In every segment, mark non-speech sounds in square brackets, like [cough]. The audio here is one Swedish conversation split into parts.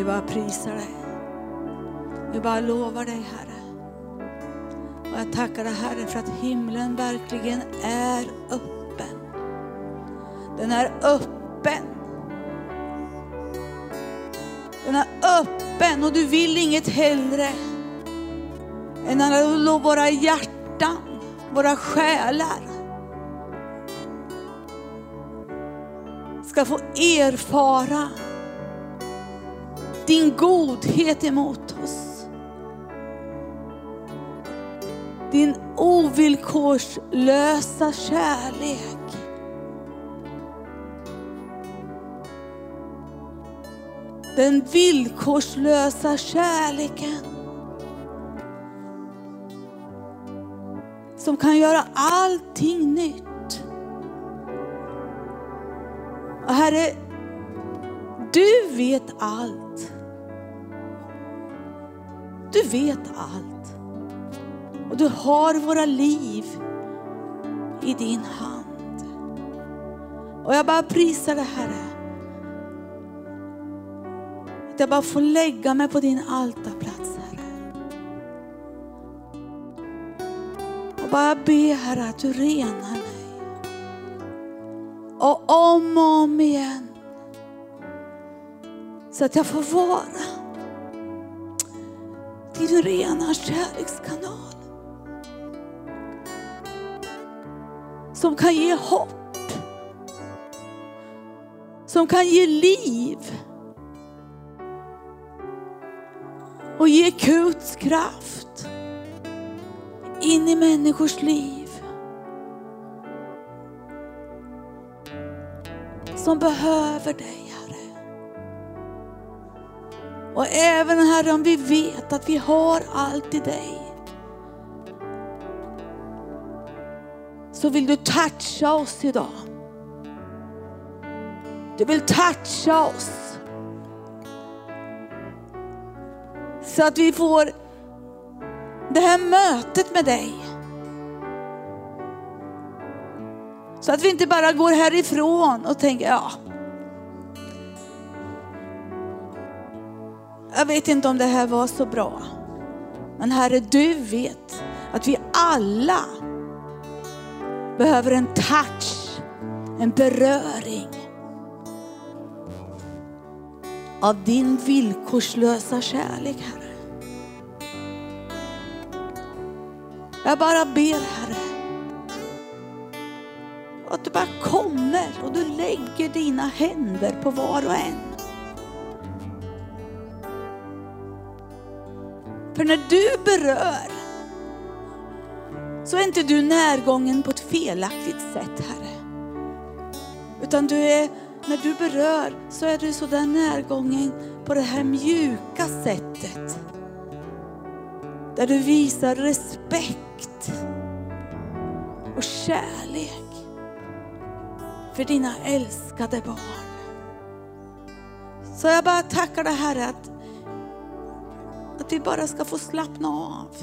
Vi bara prisar dig. Vi bara lovar dig, Herre. Och jag tackar dig, Herre, för att himlen verkligen är öppen. Den är öppen. Den är öppen och du vill inget hellre än att våra hjärtan, våra själar ska få erfara din godhet emot oss. Din ovillkorslösa kärlek. Den villkorslösa kärleken. Som kan göra allting nytt. Och Herre, du vet allt. Du vet allt. Och du har våra liv i din hand. Och jag bara prisar dig Herre. Att jag bara får lägga mig på din altarplats Herre. Och bara be Herre att du renar mig. Och om och om igen. Så att jag får vara din rena kärlekskanal. Som kan ge hopp. Som kan ge liv. Och ge Guds kraft in i människors liv. Som behöver dig. Och även Herre om vi vet att vi har allt i dig. Så vill du toucha oss idag. Du vill toucha oss. Så att vi får det här mötet med dig. Så att vi inte bara går härifrån och tänker, ja, jag vet inte om det här var så bra. Men Herre, du vet att vi alla behöver en touch, en beröring av din villkorslösa kärlek, Herre. Jag bara ber, Herre, att du bara kommer och du lägger dina händer på var och en. För när du berör så är inte du närgången på ett felaktigt sätt, Herre. Utan du är, när du berör så är du så där närgången på det här mjuka sättet. Där du visar respekt och kärlek för dina älskade barn. Så jag bara tackar dig Herre att att vi bara ska få slappna av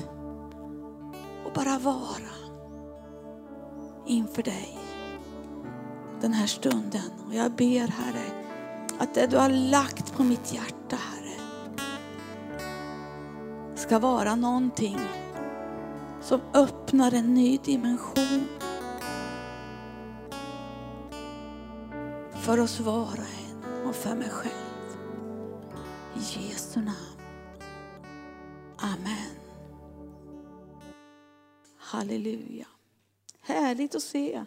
och bara vara inför dig den här stunden. Och jag ber Herre att det du har lagt på mitt hjärta Herre ska vara någonting som öppnar en ny dimension för oss var och en och för mig själv. I Jesu namn. Amen. Halleluja. Härligt att se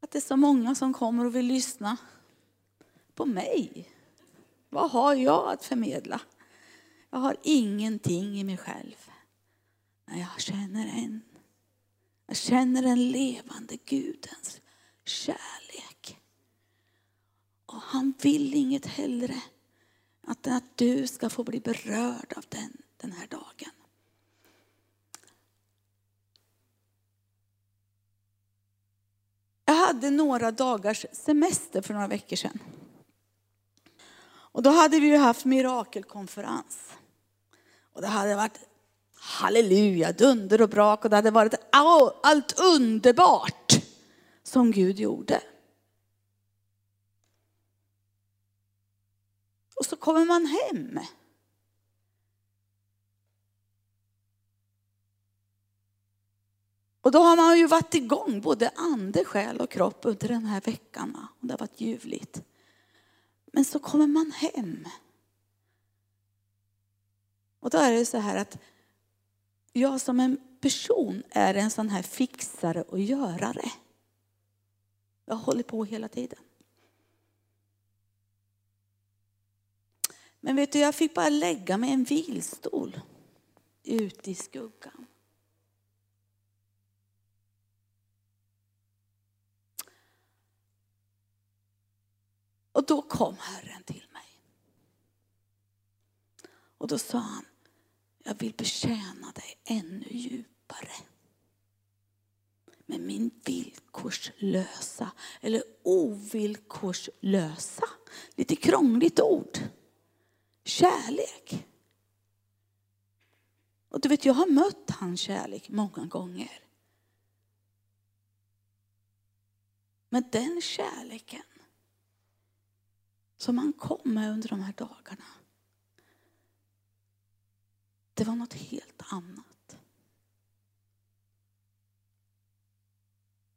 att det är så många som kommer och vill lyssna på mig. Vad har jag att förmedla? Jag har ingenting i mig själv. Men jag känner en. Jag känner den levande Gudens kärlek. Och han vill inget hellre att, att du ska få bli berörd av den den här dagen. Jag hade några dagars semester för några veckor sedan. Och då hade vi ju haft mirakelkonferens. Och det hade varit halleluja, dunder och brak och det hade varit allt underbart som Gud gjorde. Och så kommer man hem. Och då har man ju varit igång både ande, själ och kropp under den här veckan. Och det har varit ljuvligt. Men så kommer man hem. Och då är det så här att jag som en person är en sån här fixare och görare. Jag håller på hela tiden. Men vet du, jag fick bara lägga mig i en vilstol ute i skuggan. Och då kom Herren till mig. Och då sa han, jag vill betjäna dig ännu djupare. Med min villkorslösa, eller ovillkorslösa, lite krångligt ord, kärlek. Och du vet, jag har mött hans kärlek många gånger. Men den kärleken som han kom med under de här dagarna. Det var något helt annat.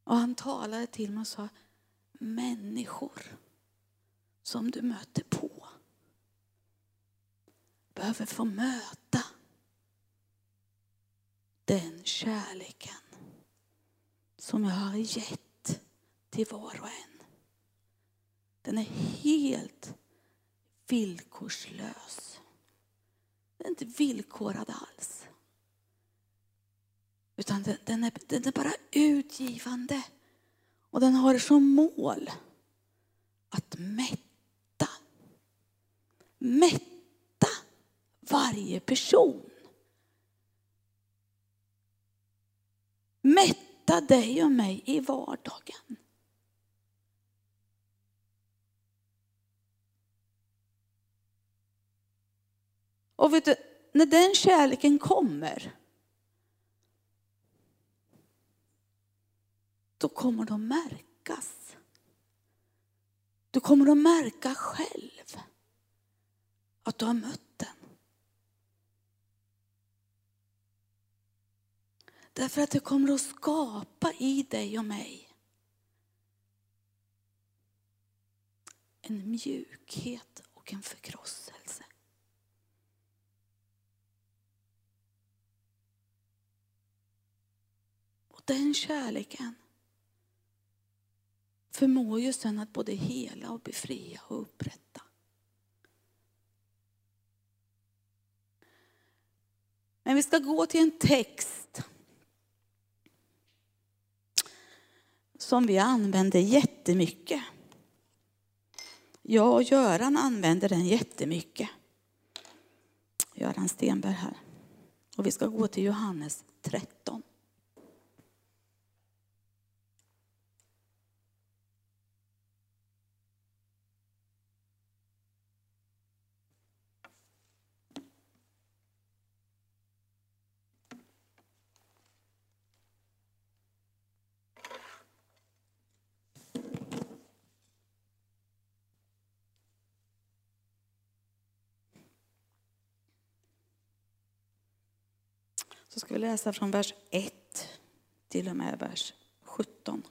Och han talade till mig och sa, människor som du möter på behöver få möta den kärleken som jag har gett till var och en. Den är helt villkorslös. Den är inte villkorad alls. Utan den, den, är, den är bara utgivande. Och den har som mål att mätta. Mätta varje person. Mätta dig och mig i vardagen. Och vet du, när den kärleken kommer, då kommer de märkas. Du kommer att märka själv att du har mött den. Därför att det kommer att skapa i dig och mig en mjukhet och en förkrosselse. den kärleken förmår ju sen att både hela och befria och upprätta. Men vi ska gå till en text som vi använder jättemycket. Jag och Göran använder den jättemycket. Göran Stenberg här. Och vi ska gå till Johannes 13. Så ska vi läsa från vers 1 till och med vers 17.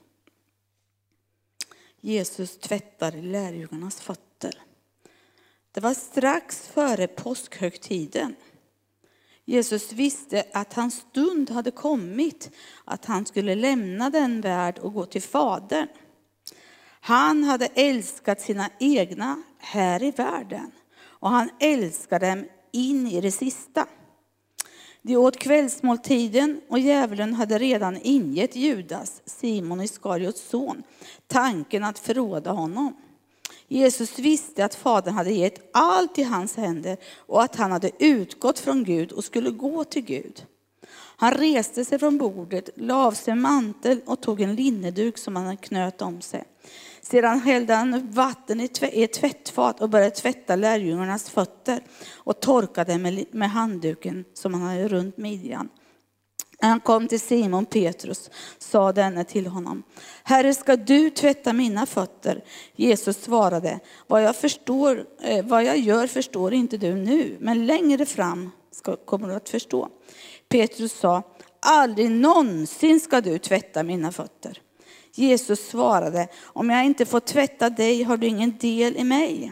Jesus tvättar lärjungarnas fötter. Det var strax före påskhögtiden. Jesus visste att hans stund hade kommit, att han skulle lämna den värld och gå till Fadern. Han hade älskat sina egna här i världen och han älskade dem in i det sista. De åt kvällsmåltiden och djävulen hade redan ingett Judas, Simon Iskariots son, tanken att förråda honom. Jesus visste att Fadern hade gett allt i hans händer och att han hade utgått från Gud och skulle gå till Gud. Han reste sig från bordet, la av sig mantel och tog en linneduk som han knöt om sig. Sedan hällde han vatten i ett tvättfat och började tvätta lärjungarnas fötter och torkade med, med handduken som han hade runt midjan. När han kom till Simon Petrus sa denne till honom, Herre ska du tvätta mina fötter? Jesus svarade, vad jag, förstår, eh, vad jag gör förstår inte du nu, men längre fram ska, kommer du att förstå. Petrus sa, aldrig någonsin ska du tvätta mina fötter. Jesus svarade, om jag inte får tvätta dig har du ingen del i mig.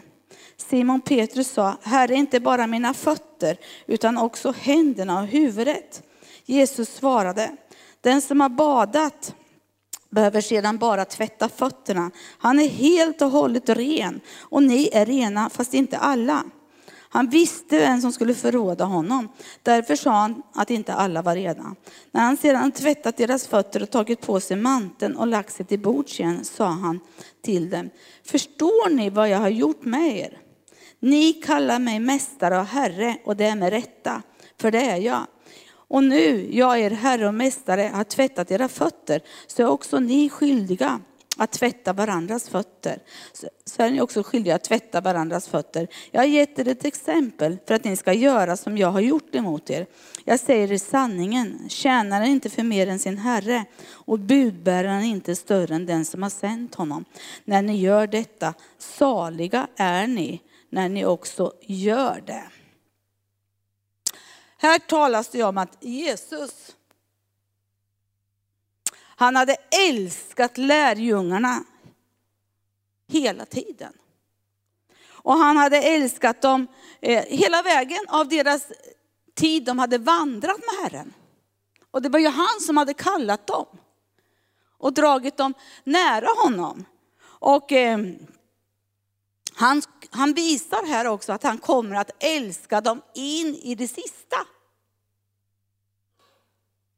Simon Petrus sa, Herre inte bara mina fötter utan också händerna och huvudet. Jesus svarade, den som har badat behöver sedan bara tvätta fötterna. Han är helt och hållet ren och ni är rena fast inte alla. Han visste vem som skulle förråda honom. Därför sa han att inte alla var rena. När han sedan tvättat deras fötter och tagit på sig manteln och lagt sig till bords igen sa han till dem, förstår ni vad jag har gjort med er? Ni kallar mig mästare och herre och det är med rätta, för det är jag. Och nu, jag er herre och mästare, har tvättat era fötter, så är också ni skyldiga att tvätta varandras fötter. Så är ni också skyldiga att tvätta varandras fötter. Jag har gett er ett exempel för att ni ska göra som jag har gjort emot er. Jag säger er sanningen, tjänaren inte för mer än sin herre och budbäraren inte större än den som har sänt honom. När ni gör detta, saliga är ni när ni också gör det. Här talas det om att Jesus, han hade älskat lärjungarna hela tiden. Och han hade älskat dem eh, hela vägen av deras tid de hade vandrat med Herren. Och det var ju han som hade kallat dem och dragit dem nära honom. Och eh, han, han visar här också att han kommer att älska dem in i det sista.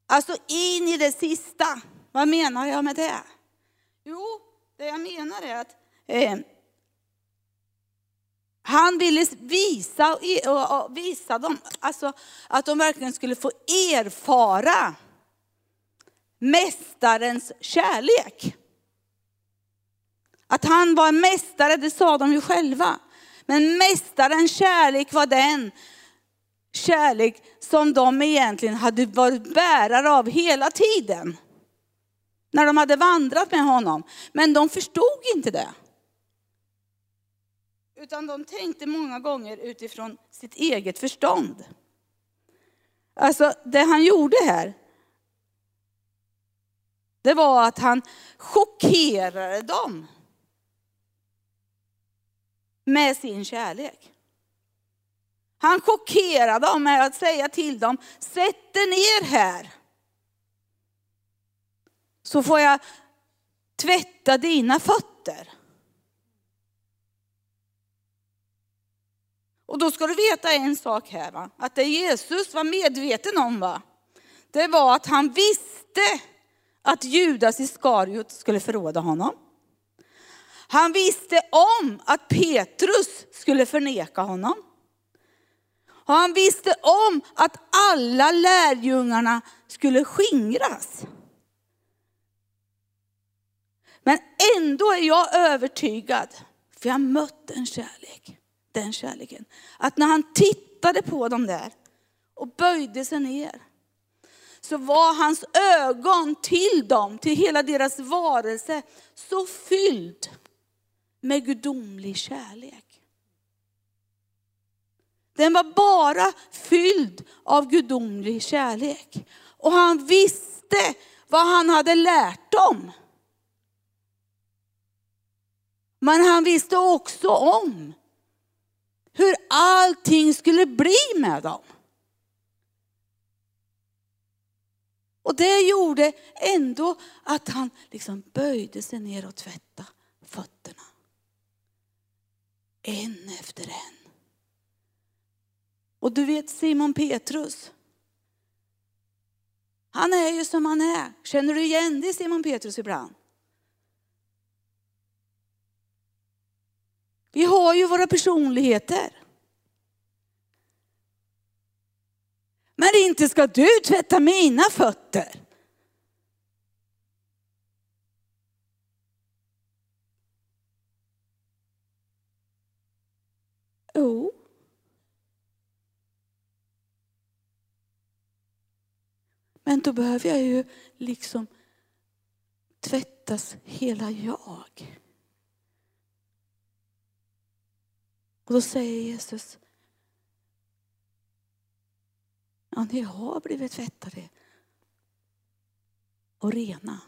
Alltså in i det sista. Vad menar jag med det? Jo, det jag menar är att eh, han ville visa, och, e- och, visa dem alltså, att de verkligen skulle få erfara Mästarens kärlek. Att han var en mästare, det sa de ju själva. Men mästarens kärlek var den kärlek som de egentligen hade varit bärare av hela tiden. När de hade vandrat med honom. Men de förstod inte det. Utan de tänkte många gånger utifrån sitt eget förstånd. Alltså det han gjorde här, det var att han chockerade dem med sin kärlek. Han chockerade dem med att säga till dem, sätt er ner här. Så får jag tvätta dina fötter. Och då ska du veta en sak här, va? att det Jesus var medveten om, va? det var att han visste att Judas Iskariot skulle förråda honom. Han visste om att Petrus skulle förneka honom. Och han visste om att alla lärjungarna skulle skingras. Men ändå är jag övertygad, för jag har mött den kärlek, den kärleken. Att när han tittade på dem där och böjde sig ner, så var hans ögon till dem, till hela deras varelse, så fylld med gudomlig kärlek. Den var bara fylld av gudomlig kärlek. Och han visste vad han hade lärt dem. Men han visste också om hur allting skulle bli med dem. Och det gjorde ändå att han liksom böjde sig ner och tvättade fötterna. En efter en. Och du vet Simon Petrus. Han är ju som han är. Känner du igen dig Simon Petrus ibland? Vi har ju våra personligheter. Men inte ska du tvätta mina fötter. Jo. Men då behöver jag ju liksom tvättas hela jag. Och då säger Jesus, ja ni har blivit tvättade och rena,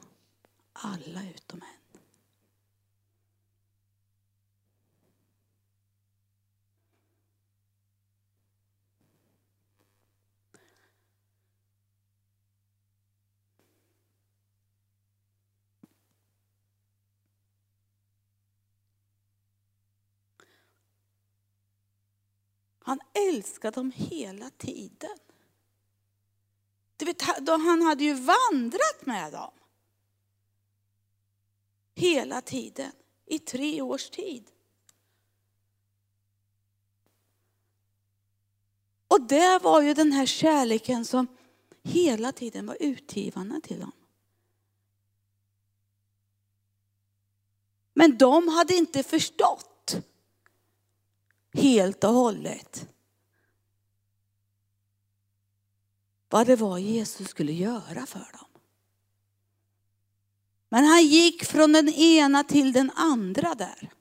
alla utom en. Han älskade dem hela tiden. Du vet, han hade ju vandrat med dem. Hela tiden, i tre års tid. Och det var ju den här kärleken som hela tiden var utgivande till dem. Men de hade inte förstått helt och hållet vad det var Jesus skulle göra för dem. Men han gick från den ena till den andra där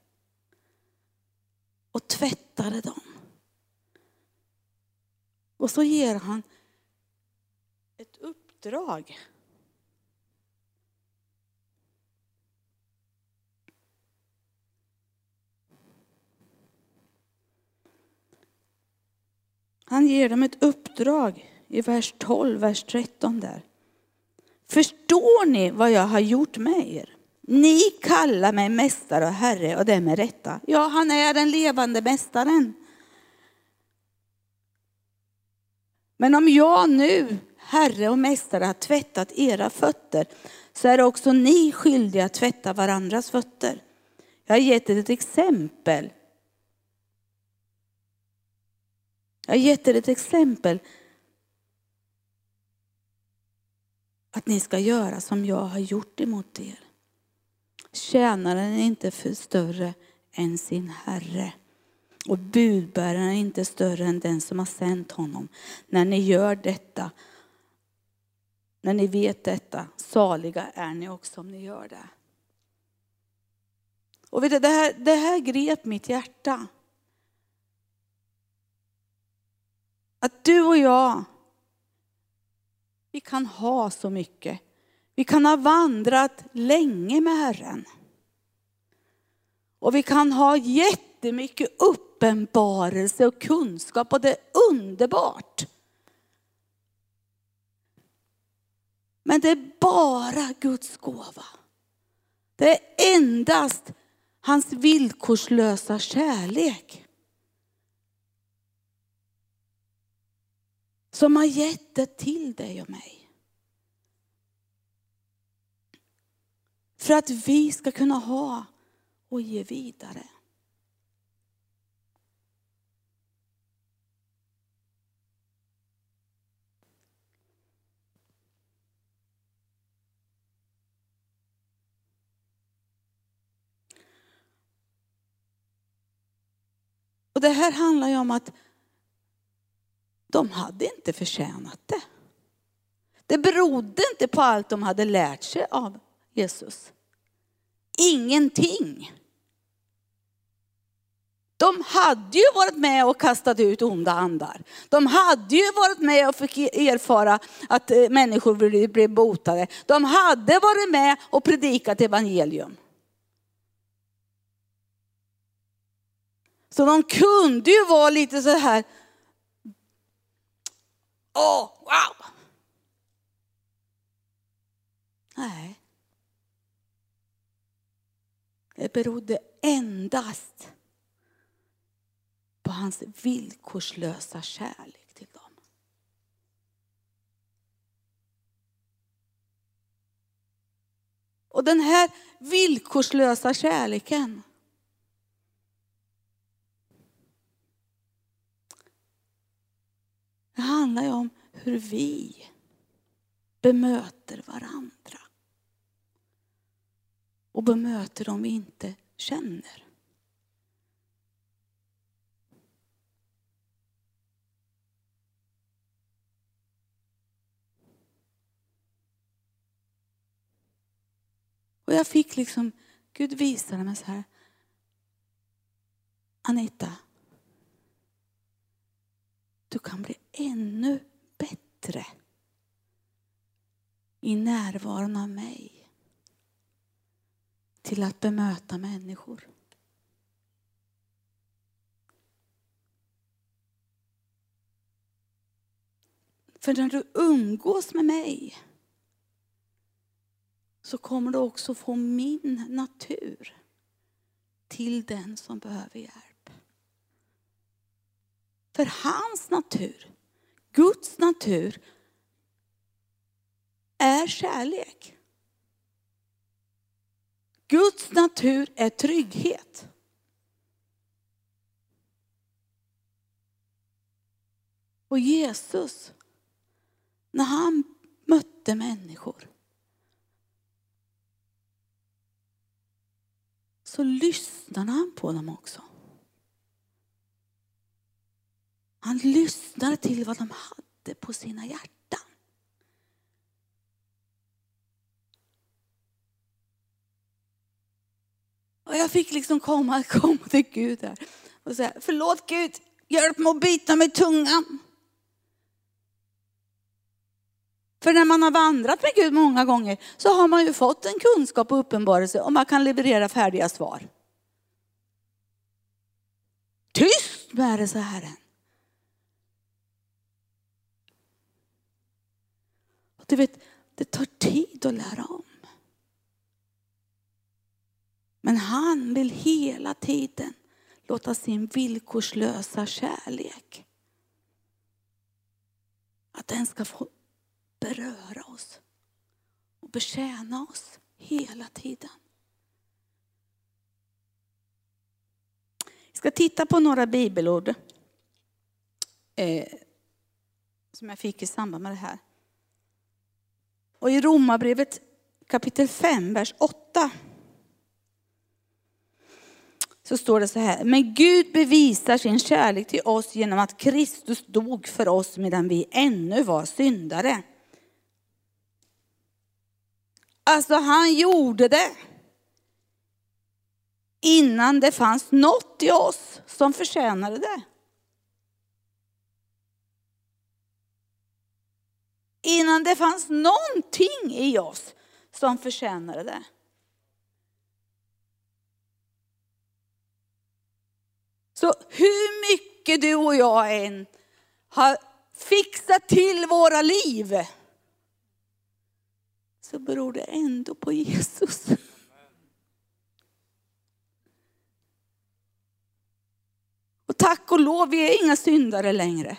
och tvättade dem. Och så ger han ett uppdrag Han ger dem ett uppdrag i vers 12, vers 13 där. Förstår ni vad jag har gjort med er? Ni kallar mig mästare och herre och det är med rätta. Ja, han är den levande mästaren. Men om jag nu, herre och mästare, har tvättat era fötter så är också ni skyldiga att tvätta varandras fötter. Jag har gett ett exempel Jag har gett er ett exempel. Att ni ska göra som jag har gjort emot er. Tjänaren är inte för större än sin herre. Och budbäraren är inte större än den som har sänt honom. När ni gör detta, när ni vet detta, saliga är ni också om ni gör det. Och vet du, det, här, det här grep mitt hjärta. Att du och jag, vi kan ha så mycket. Vi kan ha vandrat länge med Herren. Och vi kan ha jättemycket uppenbarelse och kunskap och det är underbart. Men det är bara Guds gåva. Det är endast hans villkorslösa kärlek. Som har gett det till dig och mig. För att vi ska kunna ha och ge vidare. Och det här handlar ju om att de hade inte förtjänat det. Det berodde inte på allt de hade lärt sig av Jesus. Ingenting. De hade ju varit med och kastat ut onda andar. De hade ju varit med och fick erfara att eh, människor blev botade. De hade varit med och predikat evangelium. Så de kunde ju vara lite så här, Åh, oh, wow! Nej. Det berodde endast på hans villkorslösa kärlek till dem. Och den här villkorslösa kärleken Det handlar ju om hur vi bemöter varandra. Och bemöter dem vi inte känner. Och jag fick liksom, Gud visade mig så här. Anita, du kan bli ännu bättre i närvaron av mig till att bemöta människor. För när du umgås med mig så kommer du också få min natur till den som behöver hjälp. För hans natur, Guds natur, är kärlek. Guds natur är trygghet. Och Jesus, när han mötte människor så lyssnade han på dem också. Han lyssnade till vad de hade på sina hjärtan. Och jag fick liksom komma, [laughs] komma till Gud här och säga, förlåt Gud, hjälp mig att bita mig i tungan. För när man har vandrat med Gud många gånger så har man ju fått en kunskap och uppenbarelse och man kan leverera färdiga svar. Tyst med det, så Herren. Du vet, det tar tid att lära om. Men han vill hela tiden låta sin villkorslösa kärlek, att den ska få beröra oss och betjäna oss hela tiden. Jag ska titta på några bibelord eh, som jag fick i samband med det här. Och i Romarbrevet kapitel 5, vers 8 så står det så här. Men Gud bevisar sin kärlek till oss genom att Kristus dog för oss medan vi ännu var syndare. Alltså han gjorde det innan det fanns något i oss som förtjänade det. Innan det fanns någonting i oss som förtjänade det. Så hur mycket du och jag än har fixat till våra liv så beror det ändå på Jesus. Och tack och lov, vi är inga syndare längre.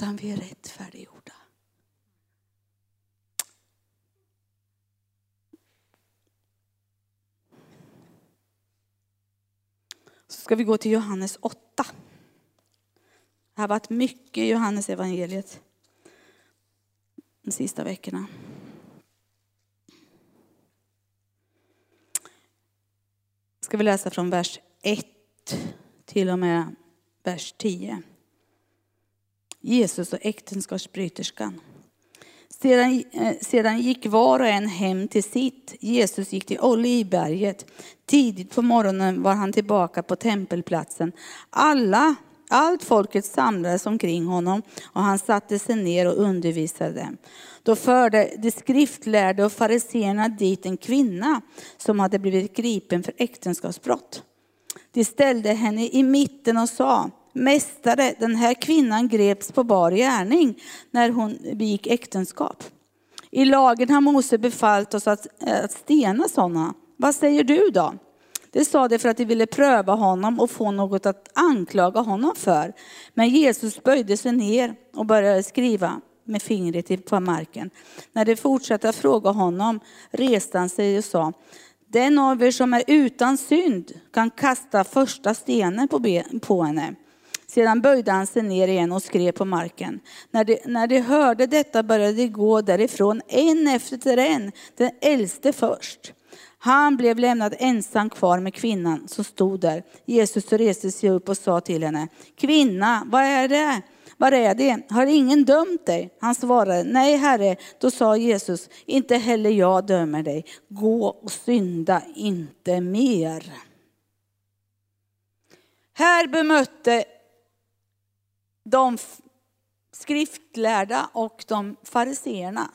Utan vi är rättfärdiggjorda. Så ska vi gå till Johannes 8. Det har varit mycket Johannes evangeliet de sista veckorna. Ska vi läsa från vers 1 till och med vers 10. Jesus och äktenskapsbryterskan. Sedan, eh, sedan gick var och en hem till sitt. Jesus gick till Olivberget. Tidigt på morgonen var han tillbaka på tempelplatsen. Alla allt folket samlades omkring honom och han satte sig ner och undervisade dem. Då förde de skriftlärde och fariseerna dit en kvinna som hade blivit gripen för äktenskapsbrott. De ställde henne i mitten och sa, Mästare, den här kvinnan greps på bar gärning när hon begick äktenskap. I lagen har Mose befallt oss att, att stena sådana. Vad säger du då? Det sa de för att de ville pröva honom och få något att anklaga honom för. Men Jesus böjde sig ner och började skriva med fingret på marken. När de fortsatte att fråga honom reste han sig och sa, den av er som är utan synd kan kasta första stenen på, på henne. Sedan böjde han sig ner igen och skrev på marken. När de, när de hörde detta började de gå därifrån, en efter en, den äldste först. Han blev lämnad ensam kvar med kvinnan som stod där. Jesus reste sig upp och sa till henne, kvinna, vad är det? var är det? Har ingen dömt dig? Han svarade, nej herre. Då sa Jesus, inte heller jag dömer dig. Gå och synda inte mer. Här bemötte de skriftlärda och de fariseerna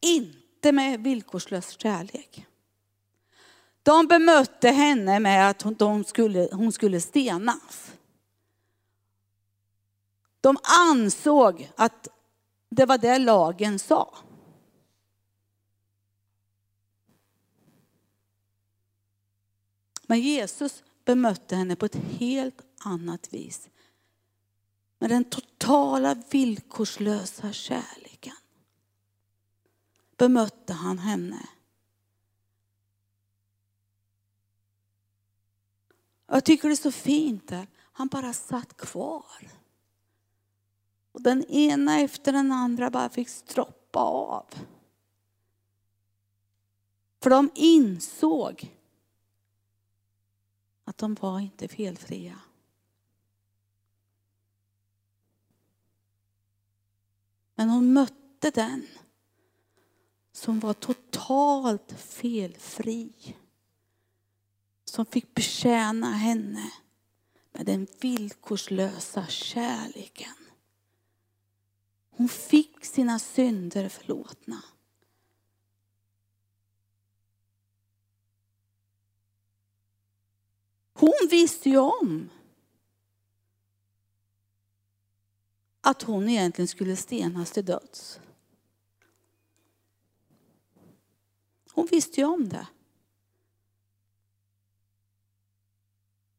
inte med villkorslös kärlek. De bemötte henne med att hon skulle, hon skulle stenas. De ansåg att det var det lagen sa. Men Jesus bemötte henne på ett helt annat vis. Med den totala villkorslösa kärleken bemötte han henne. Jag tycker det är så fint där. Han bara satt kvar. Och den ena efter den andra bara fick stroppa av. För de insåg att de var inte felfria. Men hon mötte den som var totalt felfri. Som fick betjäna henne med den villkorslösa kärleken. Hon fick sina synder förlåtna. Hon visste ju om att hon egentligen skulle stenas till döds. Hon visste ju om det.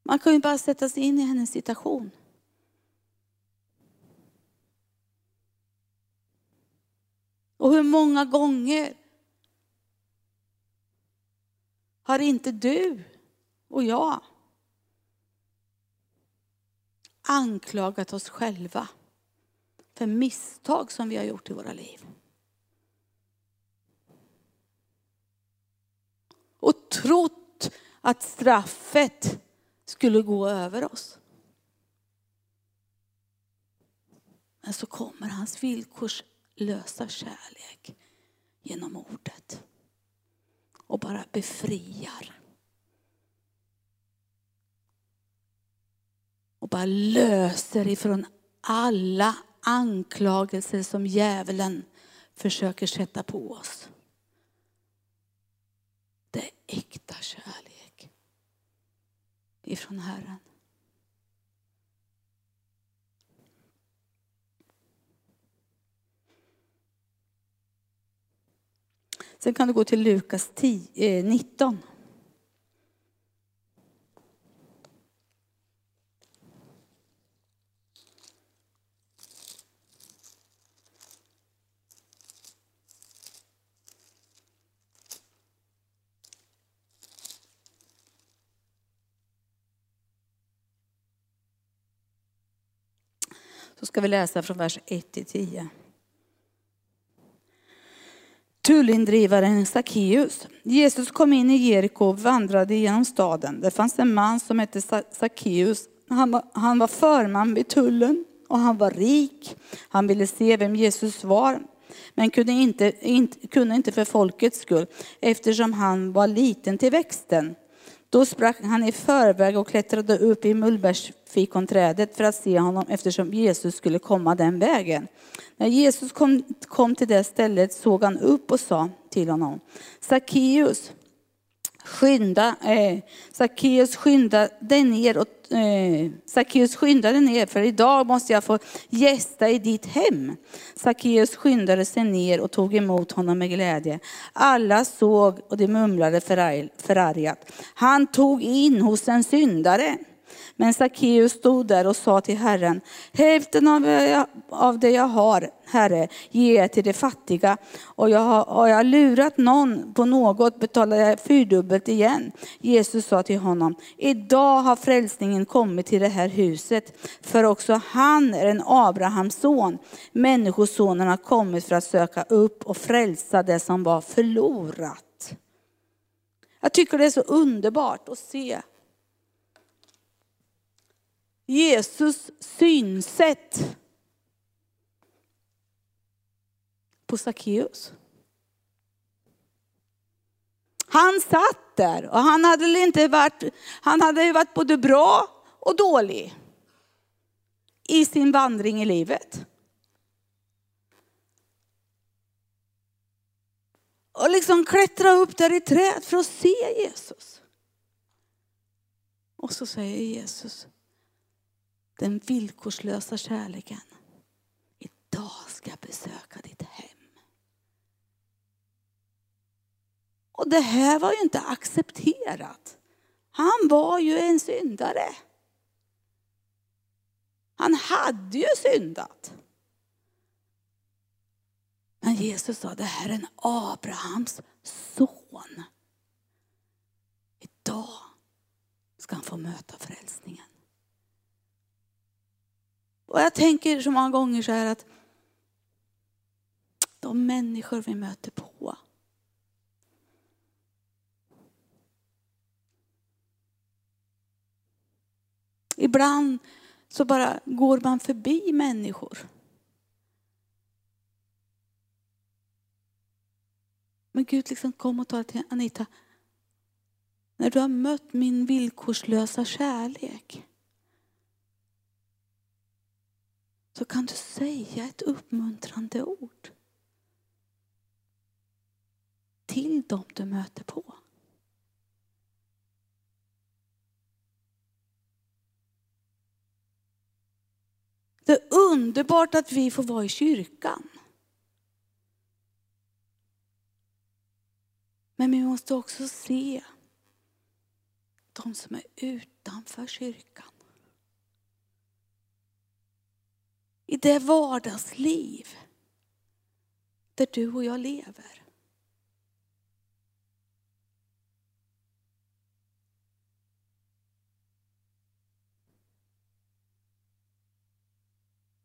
Man kan ju bara sätta sig in i hennes situation. Och hur många gånger har inte du och jag anklagat oss själva för misstag som vi har gjort i våra liv? Och trott att straffet skulle gå över oss. Men så kommer hans villkorslösa kärlek genom ordet och bara befriar. Och bara löser ifrån alla anklagelser som djävulen försöker sätta på oss. Det är äkta kärlek ifrån Herren. Sen kan du gå till Lukas 10, 19. Eh, Så ska vi läsa från vers 1 till 10. Tullindrivaren Sackeus. Jesus kom in i Jeriko och vandrade genom staden. Det fanns en man som hette Sackeus. Han var, han var förman vid tullen och han var rik. Han ville se vem Jesus var men kunde inte, inte, kunde inte för folkets skull eftersom han var liten till växten. Då sprang han i förväg och klättrade upp i mullbärsfikonträdet för att se honom eftersom Jesus skulle komma den vägen. När Jesus kom, kom till det stället såg han upp och sa till honom, Sackeus, skynda, eh, Sackeus skyndade ner och eh, Sackeus skyndade ner för idag måste jag få gästa i ditt hem. Sackeus skyndade sig ner och tog emot honom med glädje. Alla såg och de mumlade förargat. Han tog in hos en syndare. Men Sackeus stod där och sa till Herren, hälften av, eh, av det jag har, Herre, ger jag till de fattiga. Och jag har, har jag lurat någon på något betalar jag fyrdubbelt igen. Jesus sa till honom, idag har frälsningen kommit till det här huset, för också han är en Abrahams son. Människosonen har kommit för att söka upp och frälsa det som var förlorat. Jag tycker det är så underbart att se Jesus synsätt på Sackeus. Han satt där och han hade inte varit, han hade ju varit både bra och dålig i sin vandring i livet. Och liksom klättra upp där i träd för att se Jesus. Och så säger Jesus, den villkorslösa kärleken. Idag ska jag besöka ditt hem. Och det här var ju inte accepterat. Han var ju en syndare. Han hade ju syndat. Men Jesus sa, det här är en Abrahams son. Idag ska han få möta frälsningen. Och jag tänker så många gånger så här att de människor vi möter på. Ibland så bara går man förbi människor. Men Gud liksom kom och talade till Anita. När du har mött min villkorslösa kärlek så kan du säga ett uppmuntrande ord till dem du möter på. Det är underbart att vi får vara i kyrkan. Men vi måste också se de som är utanför kyrkan. I det vardagsliv där du och jag lever.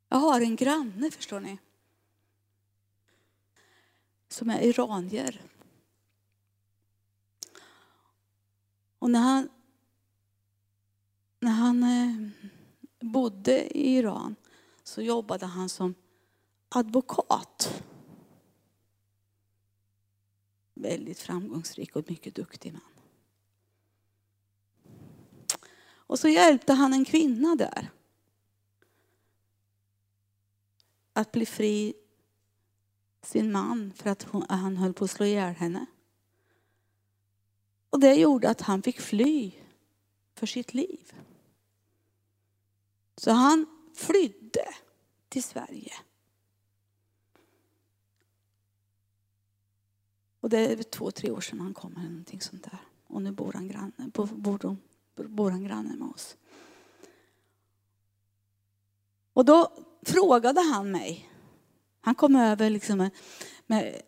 Jag har en granne, förstår ni, som är iranier. Och när han, när han eh, bodde i Iran så jobbade han som advokat. Väldigt framgångsrik och mycket duktig man. Och så hjälpte han en kvinna där att bli fri sin man för att hon, han höll på att slå ihjäl henne. Och det gjorde att han fick fly för sitt liv. Så han flydde till Sverige. Och det är två, tre år sedan han kom eller någonting sånt där. Och nu bor han granne, bor, bor han granne med oss. Och då frågade han mig. Han kom över liksom med, med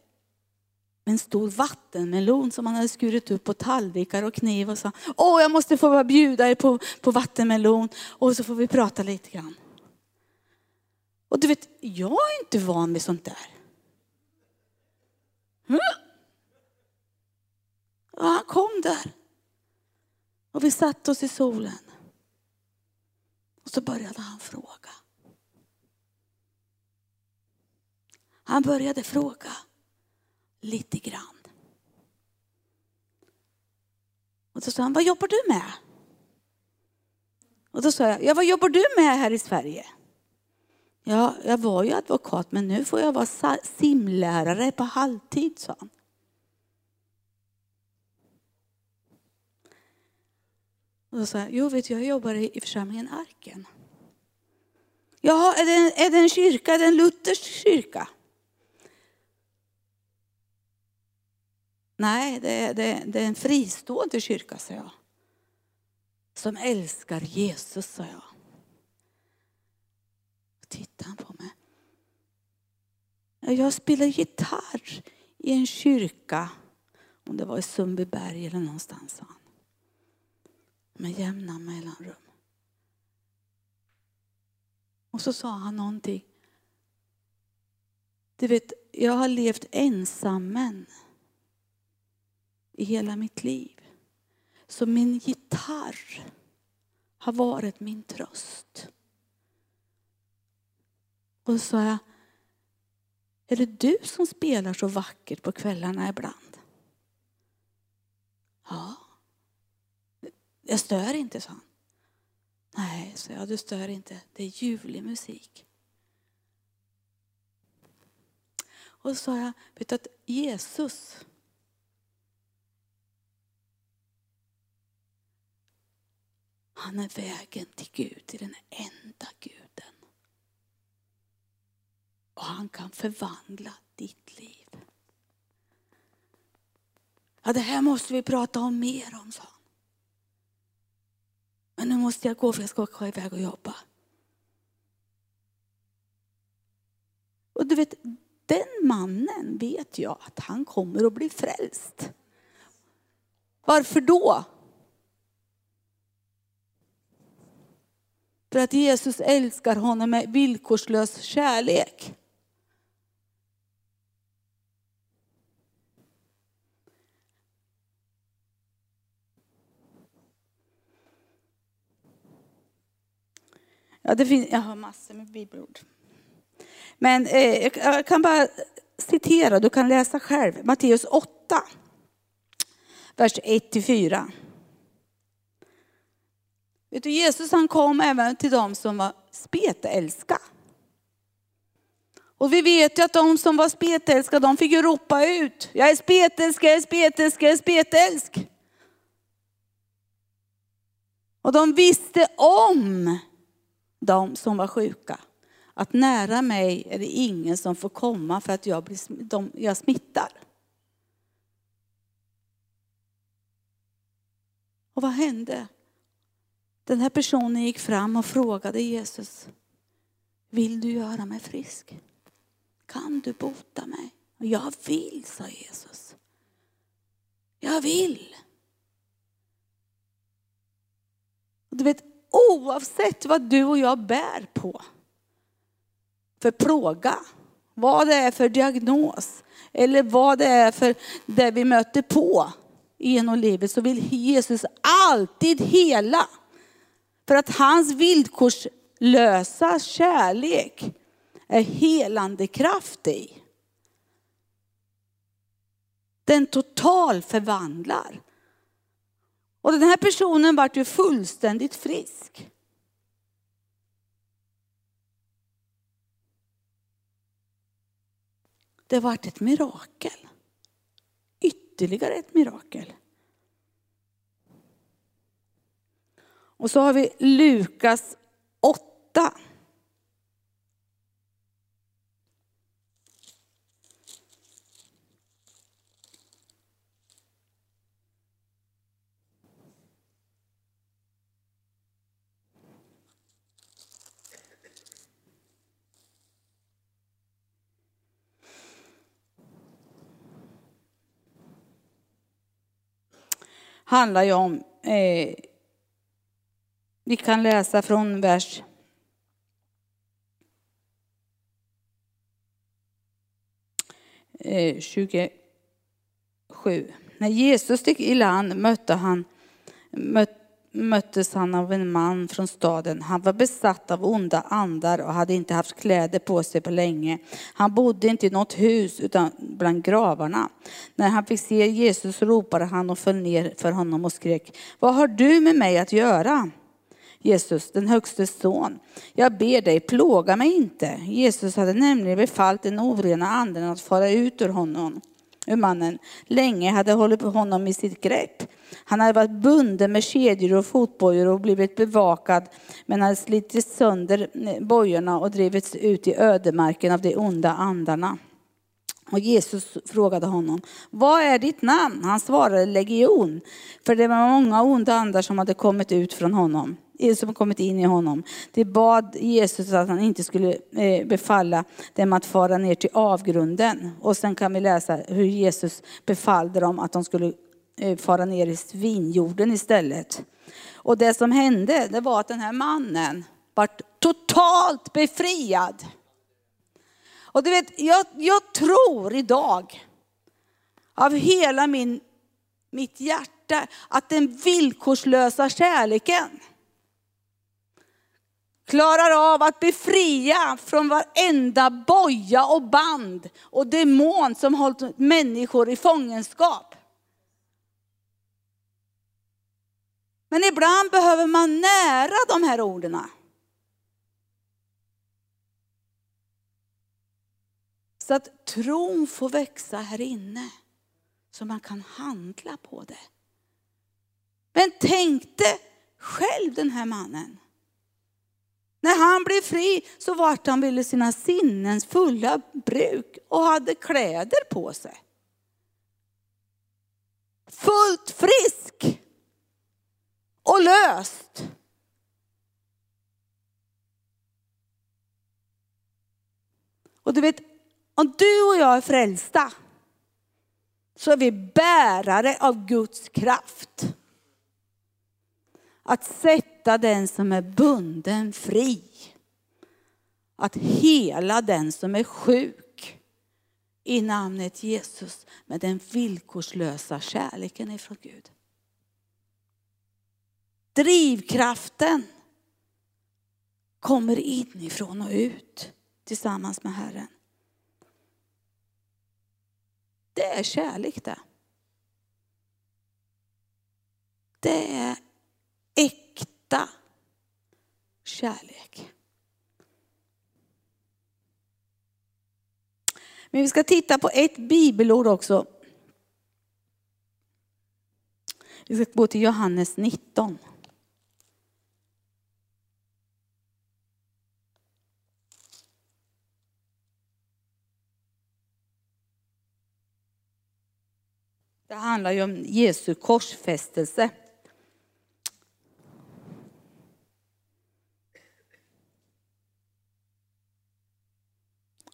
en stor vattenmelon som han hade skurit upp på tallrikar och kniv och sa, åh jag måste få bjuda er på, på vattenmelon och så får vi prata lite grann. Och du vet, jag är inte van vid sånt där. Mm. Och han kom där. Och vi satte oss i solen. Och så började han fråga. Han började fråga lite grann. Och då sa han, vad jobbar du med? Och då sa jag, ja vad jobbar du med här i Sverige? Ja, jag var ju advokat men nu får jag vara simlärare på halvtid, sa han. Och då sa jag, jo vet du, jag jobbar i församlingen Arken. Jaha, är det, är det en kyrka, är det en luthersk kyrka? Nej, det är, det, det är en fristående kyrka, sa jag. Som älskar Jesus, sa jag. Tittade han på mig. Jag spelar gitarr i en kyrka, om det var i Sundbyberg eller någonstans, sa han. Med jämna mellanrum. Och så sa han någonting. Du vet, jag har levt ensammen i hela mitt liv. Så min gitarr har varit min tröst. Och så sa jag, är det du som spelar så vackert på kvällarna ibland? Ja. Jag stör inte, sa han. Nej, så jag, du stör inte. Det är ljuvlig musik. Och så sa jag, vet du att Jesus Han är vägen till Gud, till den enda Gud. Och han kan förvandla ditt liv. Ja, det här måste vi prata om mer om, sa han. Men nu måste jag gå för jag ska åka iväg och jobba. Och du vet, den mannen vet jag att han kommer att bli frälst. Varför då? För att Jesus älskar honom med villkorslös kärlek. Ja, det finns, jag har massor med bibelord. Men eh, jag kan bara citera, du kan läsa själv. Matteus 8, vers 1-4. Vet du, Jesus han kom även till dem som var spetälska. Och vi vet ju att de som var spetälska, de fick ju ropa ut, jag är spetälsk, jag är spetälsk, jag är spetälsk. Och de visste om de som var sjuka. Att nära mig är det ingen som får komma för att jag, blir, de, jag smittar. Och vad hände? Den här personen gick fram och frågade Jesus, vill du göra mig frisk? Kan du bota mig? Och jag vill, sa Jesus. Jag vill. du vet, oavsett vad du och jag bär på för plåga, vad det är för diagnos eller vad det är för det vi möter på genom livet så vill Jesus alltid hela. För att hans villkorslösa kärlek är helande kraft i. Den total förvandlar. Och den här personen vart ju fullständigt frisk. Det vart ett mirakel. Ytterligare ett mirakel. Och så har vi Lukas 8. Handlar ju om eh, vi kan läsa från vers eh, 27. När Jesus gick i land mötte han, möttes han av en man från staden. Han var besatt av onda andar och hade inte haft kläder på sig på länge. Han bodde inte i något hus utan bland gravarna. När han fick se Jesus ropade han och föll ner för honom och skrek, vad har du med mig att göra? Jesus, den högstes son. Jag ber dig, plåga mig inte. Jesus hade nämligen befallt den orena anden att fara ut ur honom, ur mannen. Länge hade hållit honom i sitt grepp. Han hade varit bunden med kedjor och fotbojor och blivit bevakad, men hade slitit sönder bojorna och drivits ut i ödemarken av de onda andarna. Och Jesus frågade honom, vad är ditt namn? Han svarade legion, för det var många onda andar som hade kommit ut från honom eh, som kommit in i honom. Det bad Jesus att han inte skulle eh, befalla dem att fara ner till avgrunden. Och sen kan vi läsa hur Jesus befallde dem att de skulle eh, fara ner i svinjorden istället. Och det som hände, det var att den här mannen var totalt befriad. Och du vet, jag, jag tror idag av hela min, mitt hjärta att den villkorslösa kärleken klarar av att befria från varenda boja och band och demon som hållit människor i fångenskap. Men ibland behöver man nära de här orden. Så att tron får växa här inne. Så man kan handla på det. Men tänkte själv den här mannen. När han blev fri så vart han vid sina sinnens fulla bruk och hade kläder på sig. Fullt frisk och löst. Och du vet, om du och jag är frälsta så är vi bärare av Guds kraft. Att sätta den som är bunden fri. Att hela den som är sjuk i namnet Jesus med den villkorslösa kärleken ifrån Gud. Drivkraften kommer inifrån och ut tillsammans med Herren. Det är kärlek det. Det är äkta kärlek. Men vi ska titta på ett bibelord också. Vi ska gå till Johannes 19. Det handlar ju om Jesu korsfästelse.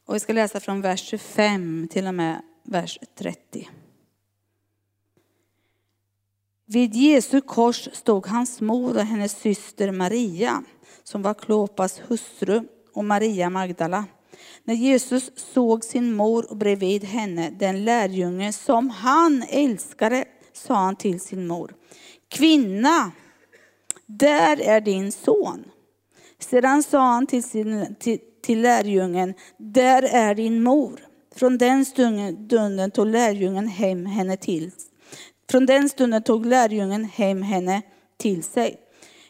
Och vi ska läsa från vers 25 till och med vers 30. Vid Jesu kors stod hans mor och hennes syster Maria, som var Klopas hustru, och Maria Magdala. När Jesus såg sin mor bredvid henne, den lärjunge som han älskade, sa han till sin mor, Kvinna, där är din son. Sedan sa han till, sin, till, till lärjungen, där är din mor. Från den stunden tog lärjungen hem henne till Från den stunden tog lärjungen hem henne till sig.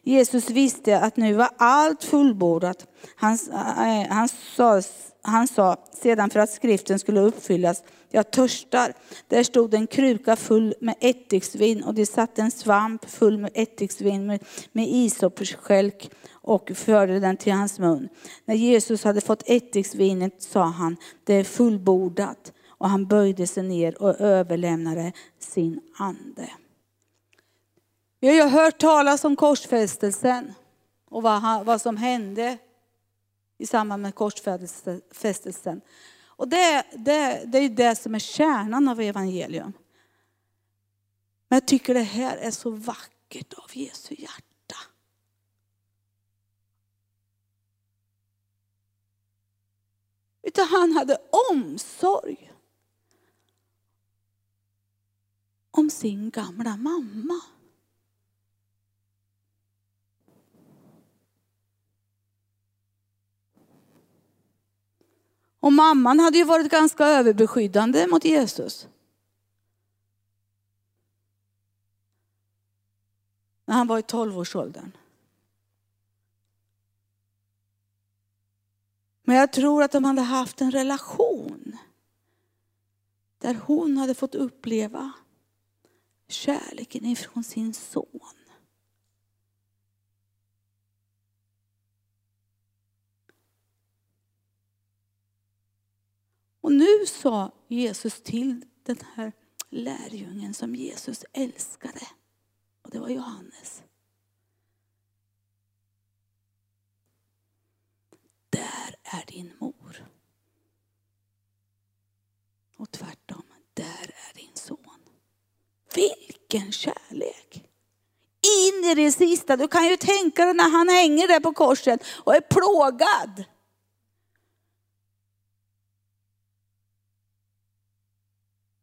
Jesus visste att nu var allt fullbordat. Han, eh, han, sa, han sa sedan för att skriften skulle uppfyllas, jag törstar. Där stod en kruka full med ättiksvin och det satt en svamp full med ättiksvin med, med isopskälk och förde den till hans mun. När Jesus hade fått ättiksvinet sa han, det är fullbordat. Och han böjde sig ner och överlämnade sin ande. Vi har ju hört talas om korsfästelsen och vad, vad som hände i samband med korsfästelsen. Och det, det, det är det som är kärnan av evangelium. Men jag tycker det här är så vackert av Jesu hjärta. Utan han hade omsorg om sin gamla mamma. Och mamman hade ju varit ganska överbeskyddande mot Jesus. När han var i tolvårsåldern. Men jag tror att de hade haft en relation där hon hade fått uppleva kärleken ifrån sin son. Och nu sa Jesus till den här lärjungen som Jesus älskade. Och det var Johannes. Där är din mor. Och tvärtom, där är din son. Vilken kärlek! In i det sista. Du kan ju tänka dig när han hänger där på korset och är plågad.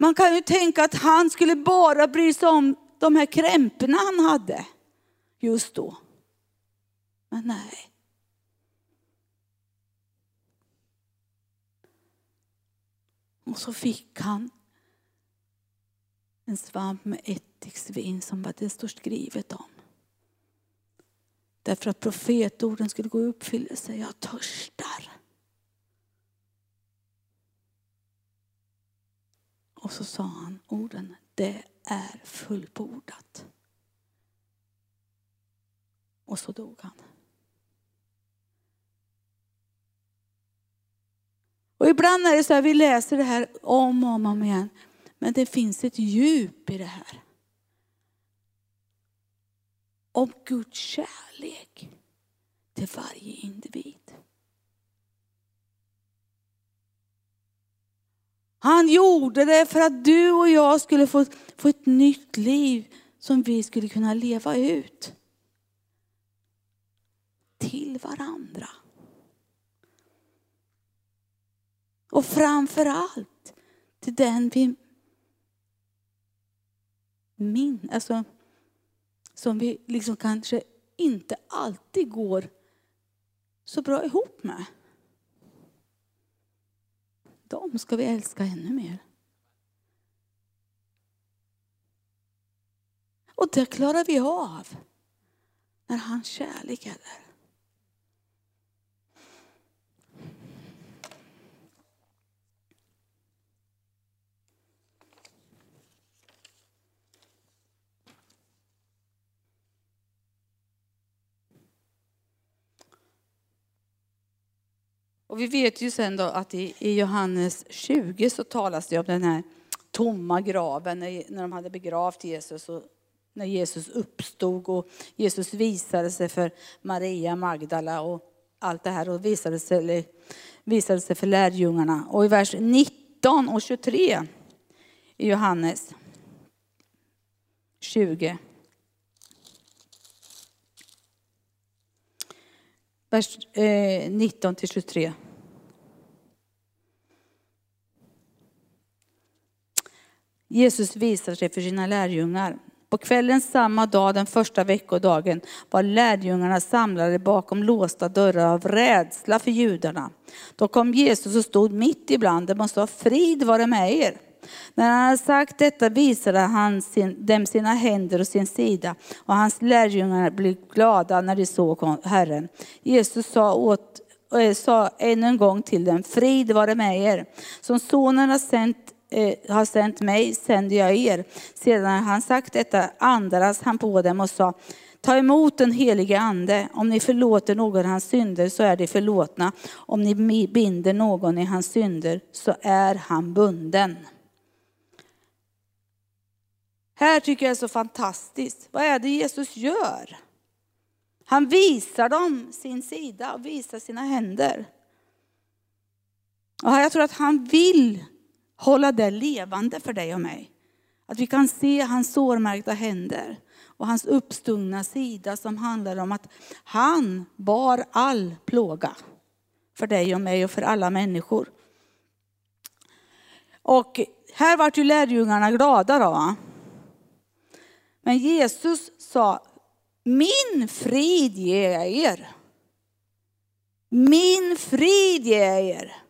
Man kan ju tänka att han skulle bara bry sig om de här krämporna han hade just då. Men nej. Och så fick han en svamp med ättiksvin som det står skrivet om. Därför att profetorden skulle gå i uppfyllelse. Jag törstar. Och så sa han orden, det är fullbordat. Och så dog han. Och ibland är det så här, vi läser det här om och om igen. Men det finns ett djup i det här. Om Guds kärlek till varje individ. Han gjorde det för att du och jag skulle få, få ett nytt liv som vi skulle kunna leva ut. Till varandra. Och framför allt till den vi min, alltså, som vi liksom kanske inte alltid går så bra ihop med. Dem ska vi älska ännu mer. Och det klarar vi av när hans kärlek är där. Och vi vet ju sen då att i, i Johannes 20 så talas det om den här tomma graven när, när de hade begravt Jesus och när Jesus uppstod och Jesus visade sig för Maria Magdala och allt det här och visade sig, visade sig för lärjungarna. Och i vers 19 och 23 i Johannes 20 vers eh, 19 till 23. Jesus visar sig för sina lärjungar. På kvällen samma dag, den första veckodagen, var lärjungarna samlade bakom låsta dörrar av rädsla för judarna. Då kom Jesus och stod mitt ibland dem och sa, frid vare med er. När han hade sagt detta visade han sin, dem sina händer och sin sida och hans lärjungar blev glada när de såg Herren. Jesus sa, åt, eh, sa ännu en gång till dem, frid vare med er. Som sonen har sänt eh, har sänt mig sänder jag er. Sedan han sagt detta andades han på dem och sa, Ta emot den helige ande. Om ni förlåter någon hans synder så är de förlåtna. Om ni binder någon i hans synder så är han bunden. Här tycker jag är så fantastiskt. Vad är det Jesus gör? Han visar dem sin sida och visar sina händer. Och jag tror att han vill hålla det levande för dig och mig. Att vi kan se hans sårmärkta händer och hans uppstungna sida som handlar om att han bar all plåga för dig och mig och för alla människor. Och här vart ju lärjungarna glada då. Men Jesus sa, min frid ger jag er. Min frid ger jag er.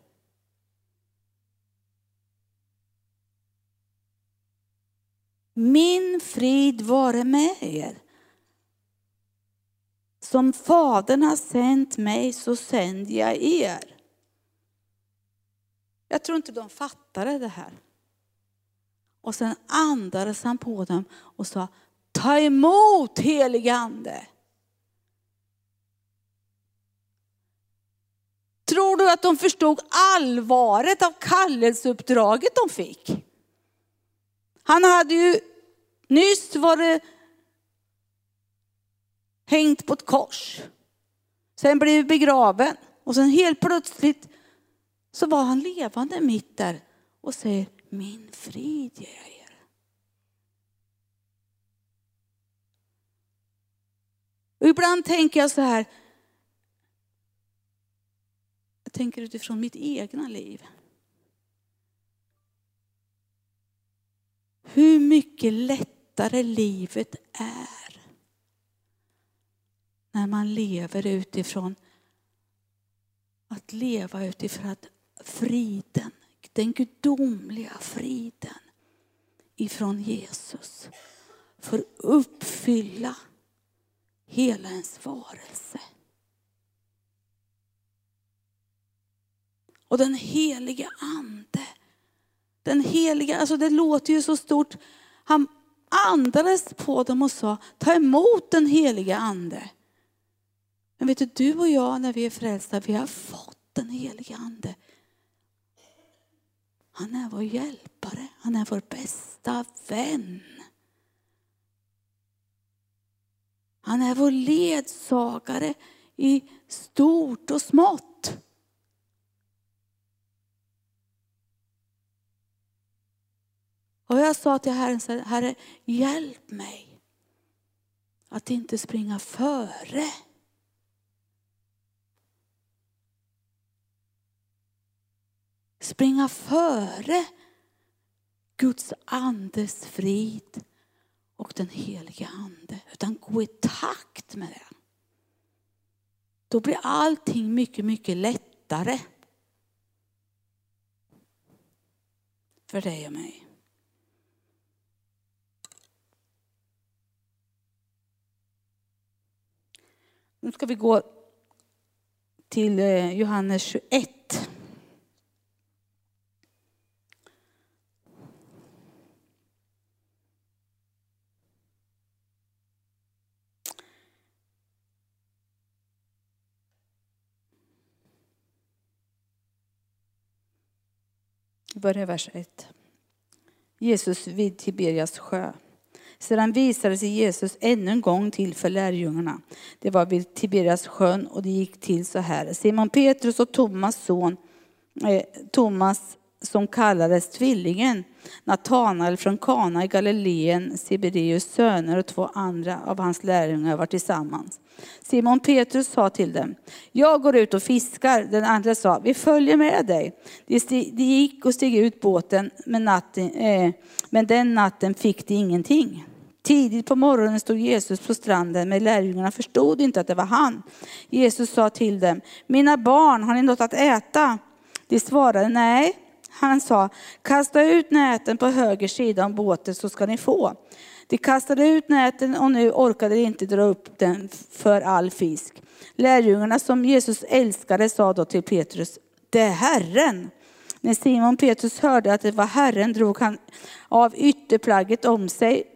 Min frid vare med er. Som Fadern har sänt mig så sänder jag er. Jag tror inte de fattade det här. Och sen andades han på dem och sa, ta emot helig ande. Tror du att de förstod allvaret av kallelseuppdraget de fick? Han hade ju nyss varit hängt på ett kors. Sen blev begraven och sen helt plötsligt så var han levande mitt där och säger min frid ger jag er. Och ibland tänker jag så här. Jag tänker utifrån mitt egna liv. Hur mycket lättare livet är när man lever utifrån att leva utifrån att friden den gudomliga friden ifrån Jesus får uppfylla hela ens varelse. Och den helige ande, den heliga, alltså det låter ju så stort. Han andades på dem och sa, ta emot den heliga ande. Men vet du, du och jag när vi är frälsta, vi har fått den heliga ande. Han är vår hjälpare, han är vår bästa vän. Han är vår ledsagare i stort och smått. Och jag sa till Herren, Herre hjälp mig att inte springa före. Springa före Guds andes frid och den heliga ande. Utan gå i takt med det. Då blir allting mycket, mycket lättare. För dig och mig. Nu ska vi gå till eh, Johannes 21. Börjar vers 1. Jesus vid Tiberias sjö. Sedan visade sig Jesus ännu en gång till för lärjungarna. Det var vid Tiberias sjön och det gick till så här. Simon Petrus och Thomas son, eh, Thomas som kallades tvillingen, Natanael från Kana i Galileen, Siberius söner och två andra av hans lärjungar var tillsammans. Simon Petrus sa till dem, jag går ut och fiskar. Den andra sa, vi följer med dig. De gick och steg ut båten, men, natten, eh, men den natten fick de ingenting. Tidigt på morgonen stod Jesus på stranden, men lärjungarna förstod inte att det var han. Jesus sa till dem, mina barn, har ni något att äta? De svarade, nej. Han sa, kasta ut näten på höger sida om båten så ska ni få. De kastade ut näten och nu orkade de inte dra upp den för all fisk. Lärjungarna som Jesus älskade sa då till Petrus, det är Herren. När Simon Petrus hörde att det var Herren drog han av ytterplagget om sig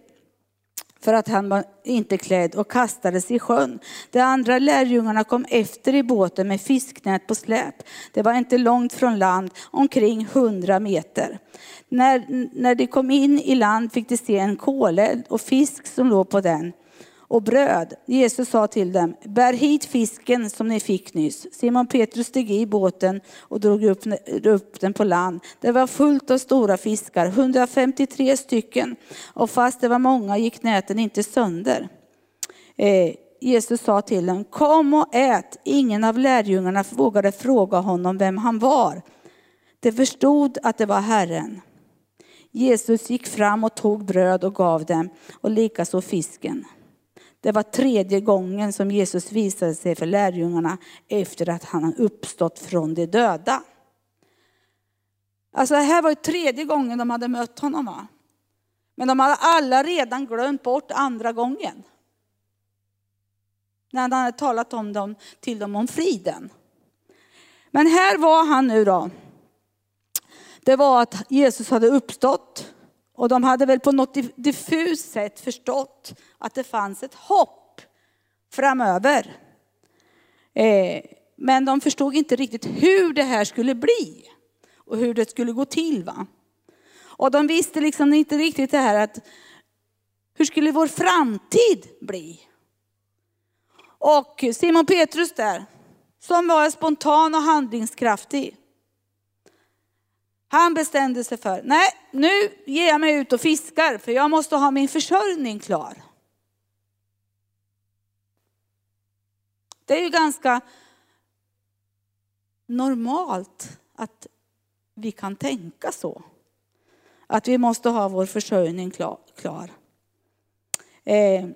för att han var inte klädd och kastades i sjön. De andra lärjungarna kom efter i båten med fisknät på släp. Det var inte långt från land, omkring hundra meter. När, när de kom in i land fick de se en koleld och fisk som låg på den och bröd. Jesus sa till dem, bär hit fisken som ni fick nyss. Simon Petrus steg i båten och drog upp, upp den på land. Det var fullt av stora fiskar, 153 stycken. Och fast det var många gick näten inte sönder. Eh, Jesus sa till dem, kom och ät. Ingen av lärjungarna vågade fråga honom vem han var. De förstod att det var Herren. Jesus gick fram och tog bröd och gav dem och likaså fisken. Det var tredje gången som Jesus visade sig för lärjungarna efter att han uppstått från de döda. Alltså det här var ju tredje gången de hade mött honom. Va? Men de hade alla redan glömt bort andra gången. När han hade talat om dem, till dem om friden. Men här var han nu då. Det var att Jesus hade uppstått. Och de hade väl på något diffust sätt förstått att det fanns ett hopp framöver. Eh, men de förstod inte riktigt hur det här skulle bli och hur det skulle gå till. Va? Och de visste liksom inte riktigt det här att hur skulle vår framtid bli? Och Simon Petrus där, som var spontan och handlingskraftig. Han bestämde sig för, nej nu ger jag mig ut och fiskar för jag måste ha min försörjning klar. Det är ju ganska normalt att vi kan tänka så. Att vi måste ha vår försörjning klar. Eh,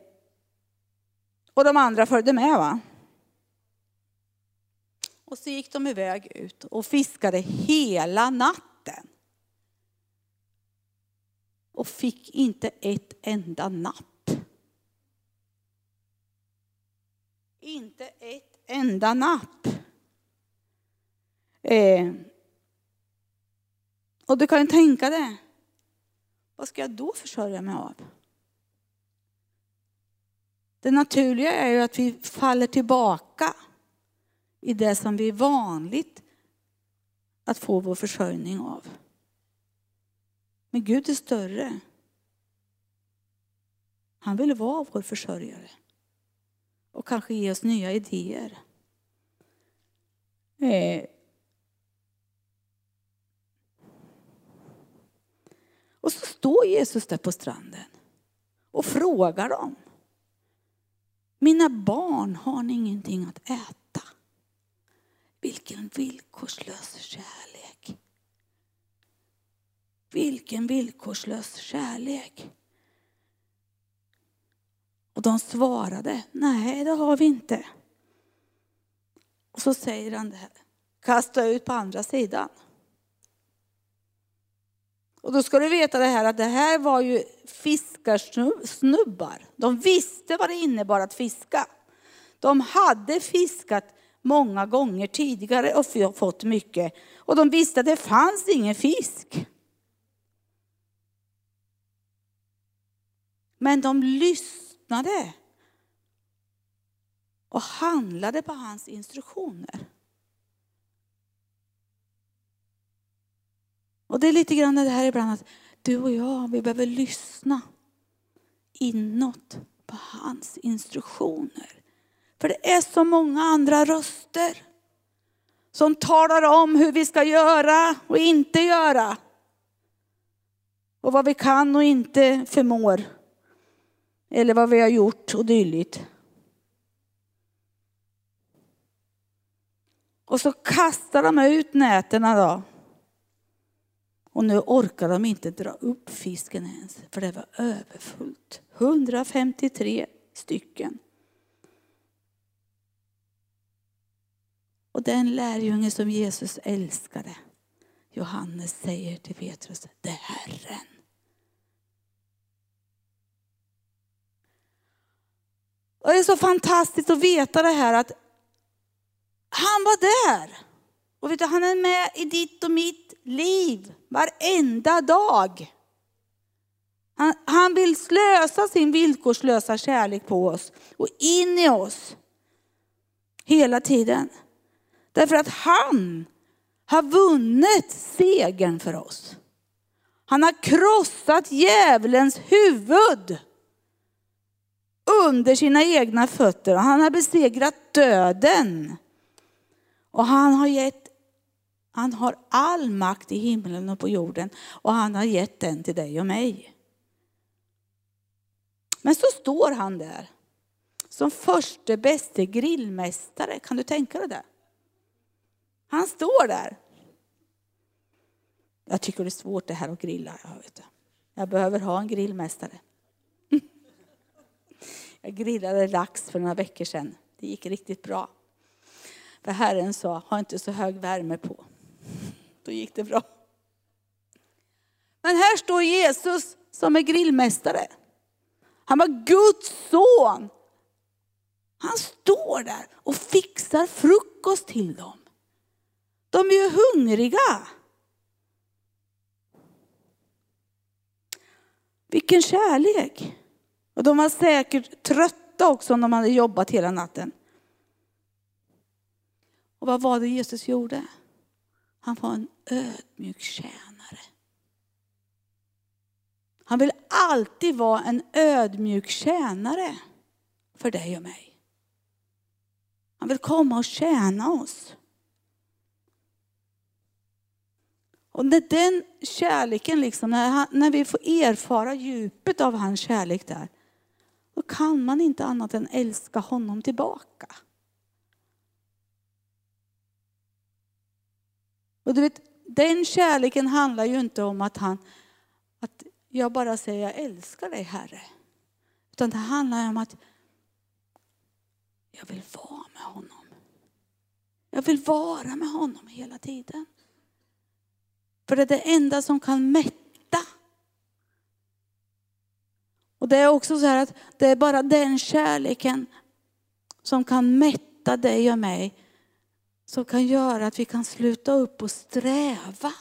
och de andra följde med. va? Och så gick de iväg ut och fiskade hela natten. Och fick inte ett enda napp. Inte ett enda napp. Eh. Och du kan ju tänka dig, vad ska jag då försörja mig av? Det naturliga är ju att vi faller tillbaka i det som vi är vanligt att få vår försörjning av. Men Gud är större. Han vill vara vår försörjare och kanske ge oss nya idéer. Eh. Och så står Jesus där på stranden och frågar dem. Mina barn, har ni ingenting att äta? Vilken villkorslös kärlek. Vilken villkorslös kärlek. Och de svarade, nej det har vi inte. Och så säger han det här, kasta ut på andra sidan. Och då ska du veta det här att det här var ju fiskarsnubbar. De visste vad det innebar att fiska. De hade fiskat många gånger tidigare och fått mycket. Och de visste att det fanns ingen fisk. Men de lyssnade Lyssnade. och handlade på hans instruktioner. Och det är lite grann det här ibland att du och jag, vi behöver lyssna inåt på hans instruktioner. För det är så många andra röster som talar om hur vi ska göra och inte göra. Och vad vi kan och inte förmår. Eller vad vi har gjort och dylikt. Och så kastar de ut nätena då. Och nu orkar de inte dra upp fisken ens, för det var överfullt. 153 stycken. Och den lärjunge som Jesus älskade, Johannes säger till Petrus, det är Herren. Och det är så fantastiskt att veta det här att han var där. Och vet du, han är med i ditt och mitt liv varenda dag. Han, han vill slösa sin villkorslösa kärlek på oss och in i oss hela tiden. Därför att han har vunnit segern för oss. Han har krossat djävulens huvud under sina egna fötter. och Han har besegrat döden. Och han har gett han har all makt i himlen och på jorden och han har gett den till dig och mig. Men så står han där som förste bäste grillmästare. Kan du tänka dig det? Han står där. Jag tycker det är svårt det här att grilla. Jag, vet jag behöver ha en grillmästare. Jag grillade lax för några veckor sedan. Det gick riktigt bra. För Herren sa, ha inte så hög värme på. Då gick det bra. Men här står Jesus som är grillmästare. Han var Guds son. Han står där och fixar frukost till dem. De är ju hungriga. Vilken kärlek. Och de var säkert trötta också om de hade jobbat hela natten. Och vad var det Jesus gjorde? Han var en ödmjuk tjänare. Han vill alltid vara en ödmjuk tjänare för dig och mig. Han vill komma och tjäna oss. Och när den kärleken, liksom, när, han, när vi får erfara djupet av hans kärlek där, då kan man inte annat än älska honom tillbaka. Och du vet, den kärleken handlar ju inte om att, han, att jag bara säger jag älskar dig Herre. Utan det handlar om att jag vill vara med honom. Jag vill vara med honom hela tiden. För det är det enda som kan mätta Och det är också så här att det är bara den kärleken som kan mätta dig och mig, som kan göra att vi kan sluta upp och sträva.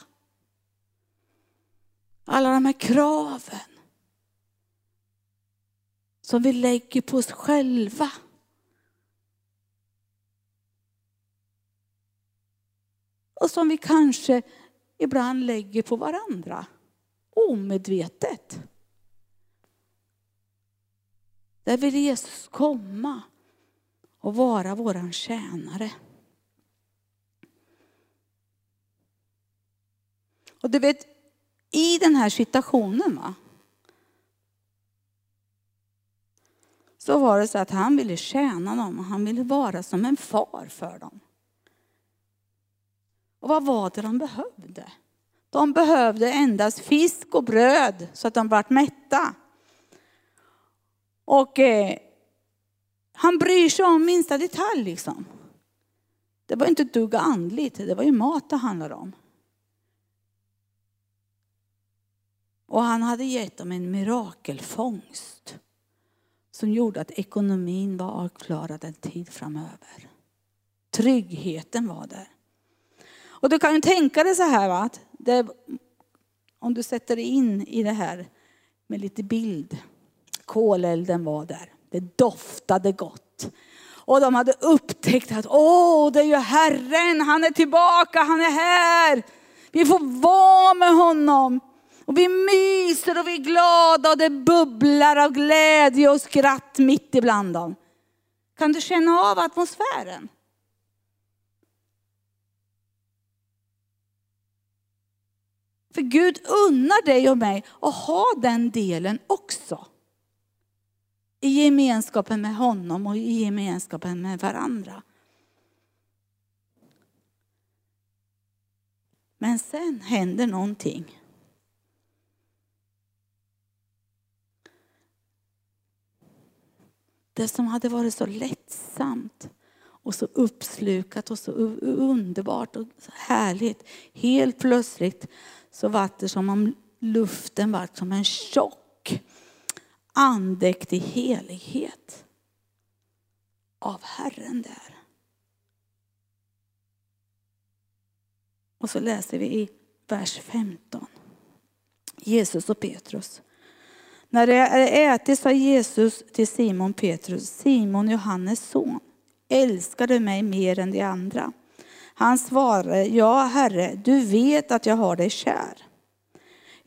Alla de här kraven som vi lägger på oss själva. Och som vi kanske ibland lägger på varandra, omedvetet. Där vill Jesus komma och vara våran tjänare. Och du vet, i den här situationen va, så var det så att han ville tjäna dem och han ville vara som en far för dem. Och vad var det de behövde? De behövde endast fisk och bröd så att de vart mätta. Och eh, han bryr sig om minsta detalj liksom. Det var inte ett dugg andligt, det var ju mat det handlade om. Och han hade gett dem en mirakelfångst som gjorde att ekonomin var avklarad en tid framöver. Tryggheten var där. Och du kan ju tänka dig så här, va? att det, om du sätter dig in i det här med lite bild. Kolelden var där. Det doftade gott. Och de hade upptäckt att åh, det är ju Herren, han är tillbaka, han är här. Vi får vara med honom. Och vi myser och vi är glada och det bubblar av glädje och skratt mitt ibland dem. Kan du känna av atmosfären? För Gud unnar dig och mig att ha den delen också. I gemenskapen med honom och i gemenskapen med varandra. Men sen händer någonting. Det som hade varit så lättsamt och så uppslukat och så underbart och så härligt. Helt plötsligt så var det som om luften var som en tjock Andäkt i helighet av Herren där. Och så läser vi i vers 15. Jesus och Petrus. När det är ätit sa Jesus till Simon Petrus, Simon Johannes son, älskar du mig mer än de andra? Han svarade, ja Herre, du vet att jag har dig kär.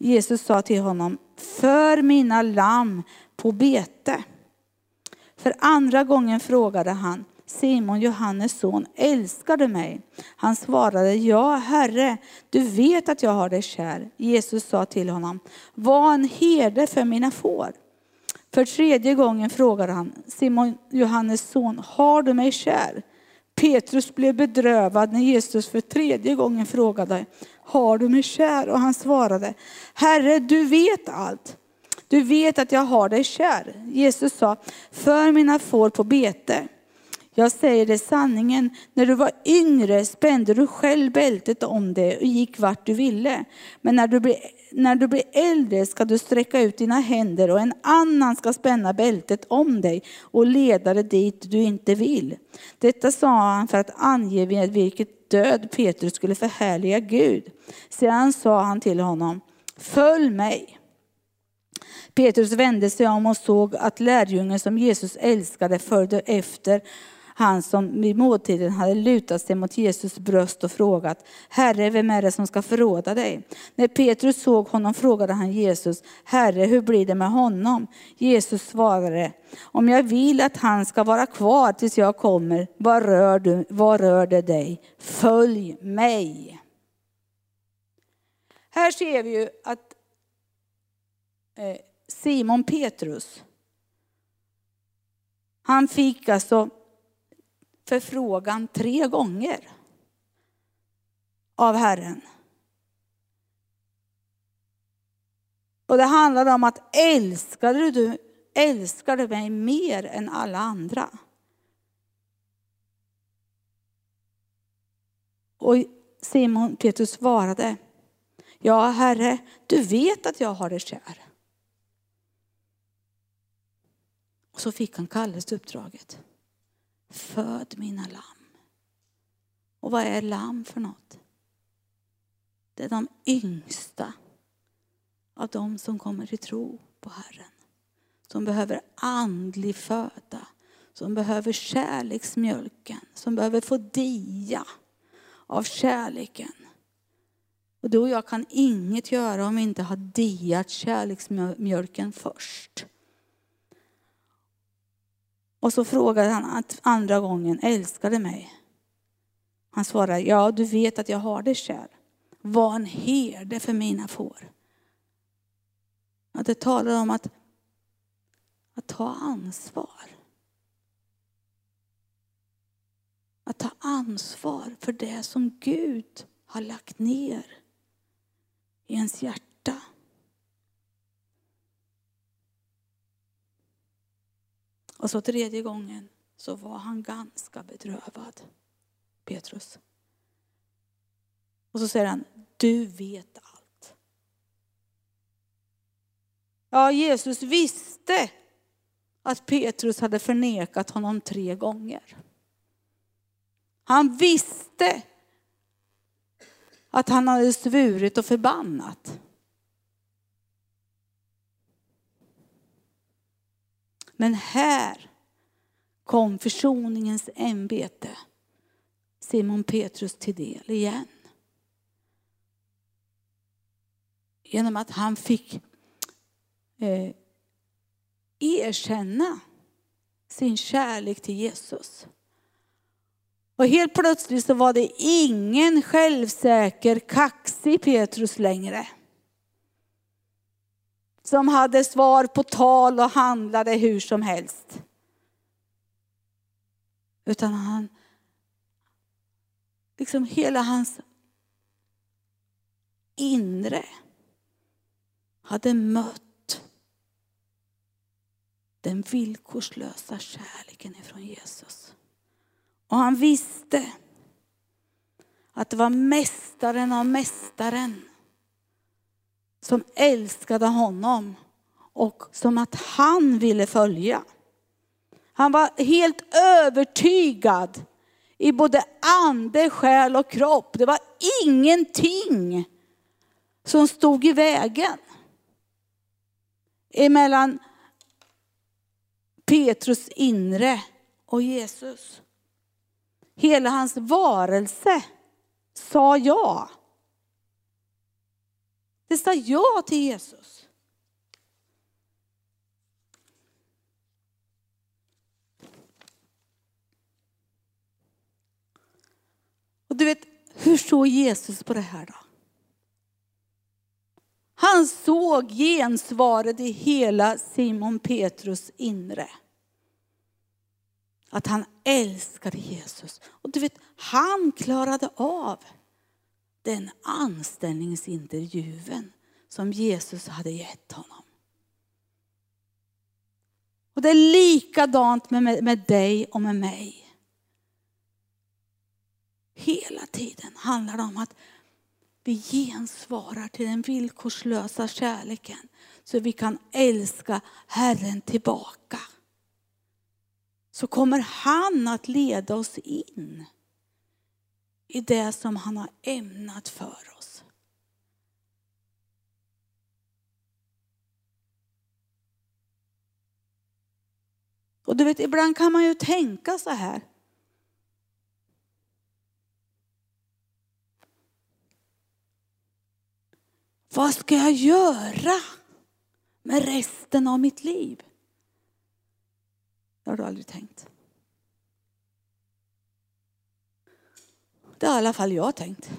Jesus sa till honom, för mina lamm på bete. För andra gången frågade han, Simon, Johannes son, älskar du mig? Han svarade, ja Herre, du vet att jag har dig kär. Jesus sa till honom, var en herde för mina får. För tredje gången frågade han, Simon, Johannes son, har du mig kär? Petrus blev bedrövad när Jesus för tredje gången frågade, har du mig kär? Och han svarade, Herre, du vet allt. Du vet att jag har dig kär. Jesus sa, för mina får på bete. Jag säger dig sanningen, när du var yngre spände du själv bältet om dig och gick vart du ville. Men när du, blir, när du blir äldre ska du sträcka ut dina händer och en annan ska spänna bältet om dig och leda dig dit du inte vill. Detta sa han för att ange vid vilket död Petrus skulle förhärliga Gud. Sedan sa han till honom, följ mig. Petrus vände sig om och såg att lärjungen som Jesus älskade följde efter han som vid måltiden hade lutat sig mot Jesus bröst och frågat, Herre, vem är det som ska förråda dig? När Petrus såg honom frågade han Jesus, Herre, hur blir det med honom? Jesus svarade, om jag vill att han ska vara kvar tills jag kommer, vad rör, du, vad rör det dig? Följ mig. Här ser vi ju att eh, Simon Petrus, han fick alltså förfrågan tre gånger av Herren. Och det handlar om att älskar du, älskar du mig mer än alla andra? Och Simon Petrus svarade, ja Herre, du vet att jag har dig kär. Och så fick han kallelseuppdraget. Föd mina lamm. Och vad är lamm för något? Det är de yngsta av de som kommer till tro på Herren. Som behöver andlig föda, som behöver kärleksmjölken, som behöver få dia av kärleken. Och du och jag kan inget göra om vi inte har diat kärleksmjölken först. Och så frågade han andra gången, älskar du mig? Han svarade, ja du vet att jag har dig kär. Var en herde för mina får. Att det talar om att, att ta ansvar. Att ta ansvar för det som Gud har lagt ner i ens hjärta. Och så tredje gången så var han ganska bedrövad, Petrus. Och så säger han, du vet allt. Ja, Jesus visste att Petrus hade förnekat honom tre gånger. Han visste att han hade svurit och förbannat. Men här kom försoningens ämbete Simon Petrus till del igen. Genom att han fick eh, erkänna sin kärlek till Jesus. Och helt plötsligt så var det ingen självsäker, kaxig Petrus längre. Som hade svar på tal och handlade hur som helst. Utan han, liksom hela hans inre hade mött den villkorslösa kärleken ifrån Jesus. Och han visste att det var mästaren av mästaren som älskade honom och som att han ville följa. Han var helt övertygad i både ande, själ och kropp. Det var ingenting som stod i vägen emellan Petrus inre och Jesus. Hela hans varelse sa ja. Det sa ja till Jesus. Och du vet, hur såg Jesus på det här då? Han såg gensvaret i hela Simon Petrus inre. Att han älskade Jesus. Och du vet, han klarade av den anställningsintervjun som Jesus hade gett honom. Och det är likadant med, med dig och med mig. Hela tiden handlar det om att vi gensvarar till den villkorslösa kärleken så vi kan älska Herren tillbaka. Så kommer han att leda oss in i det som han har ämnat för oss. Och du vet, ibland kan man ju tänka så här. Vad ska jag göra med resten av mitt liv? Det har du aldrig tänkt. Det har i alla fall jag tänkt.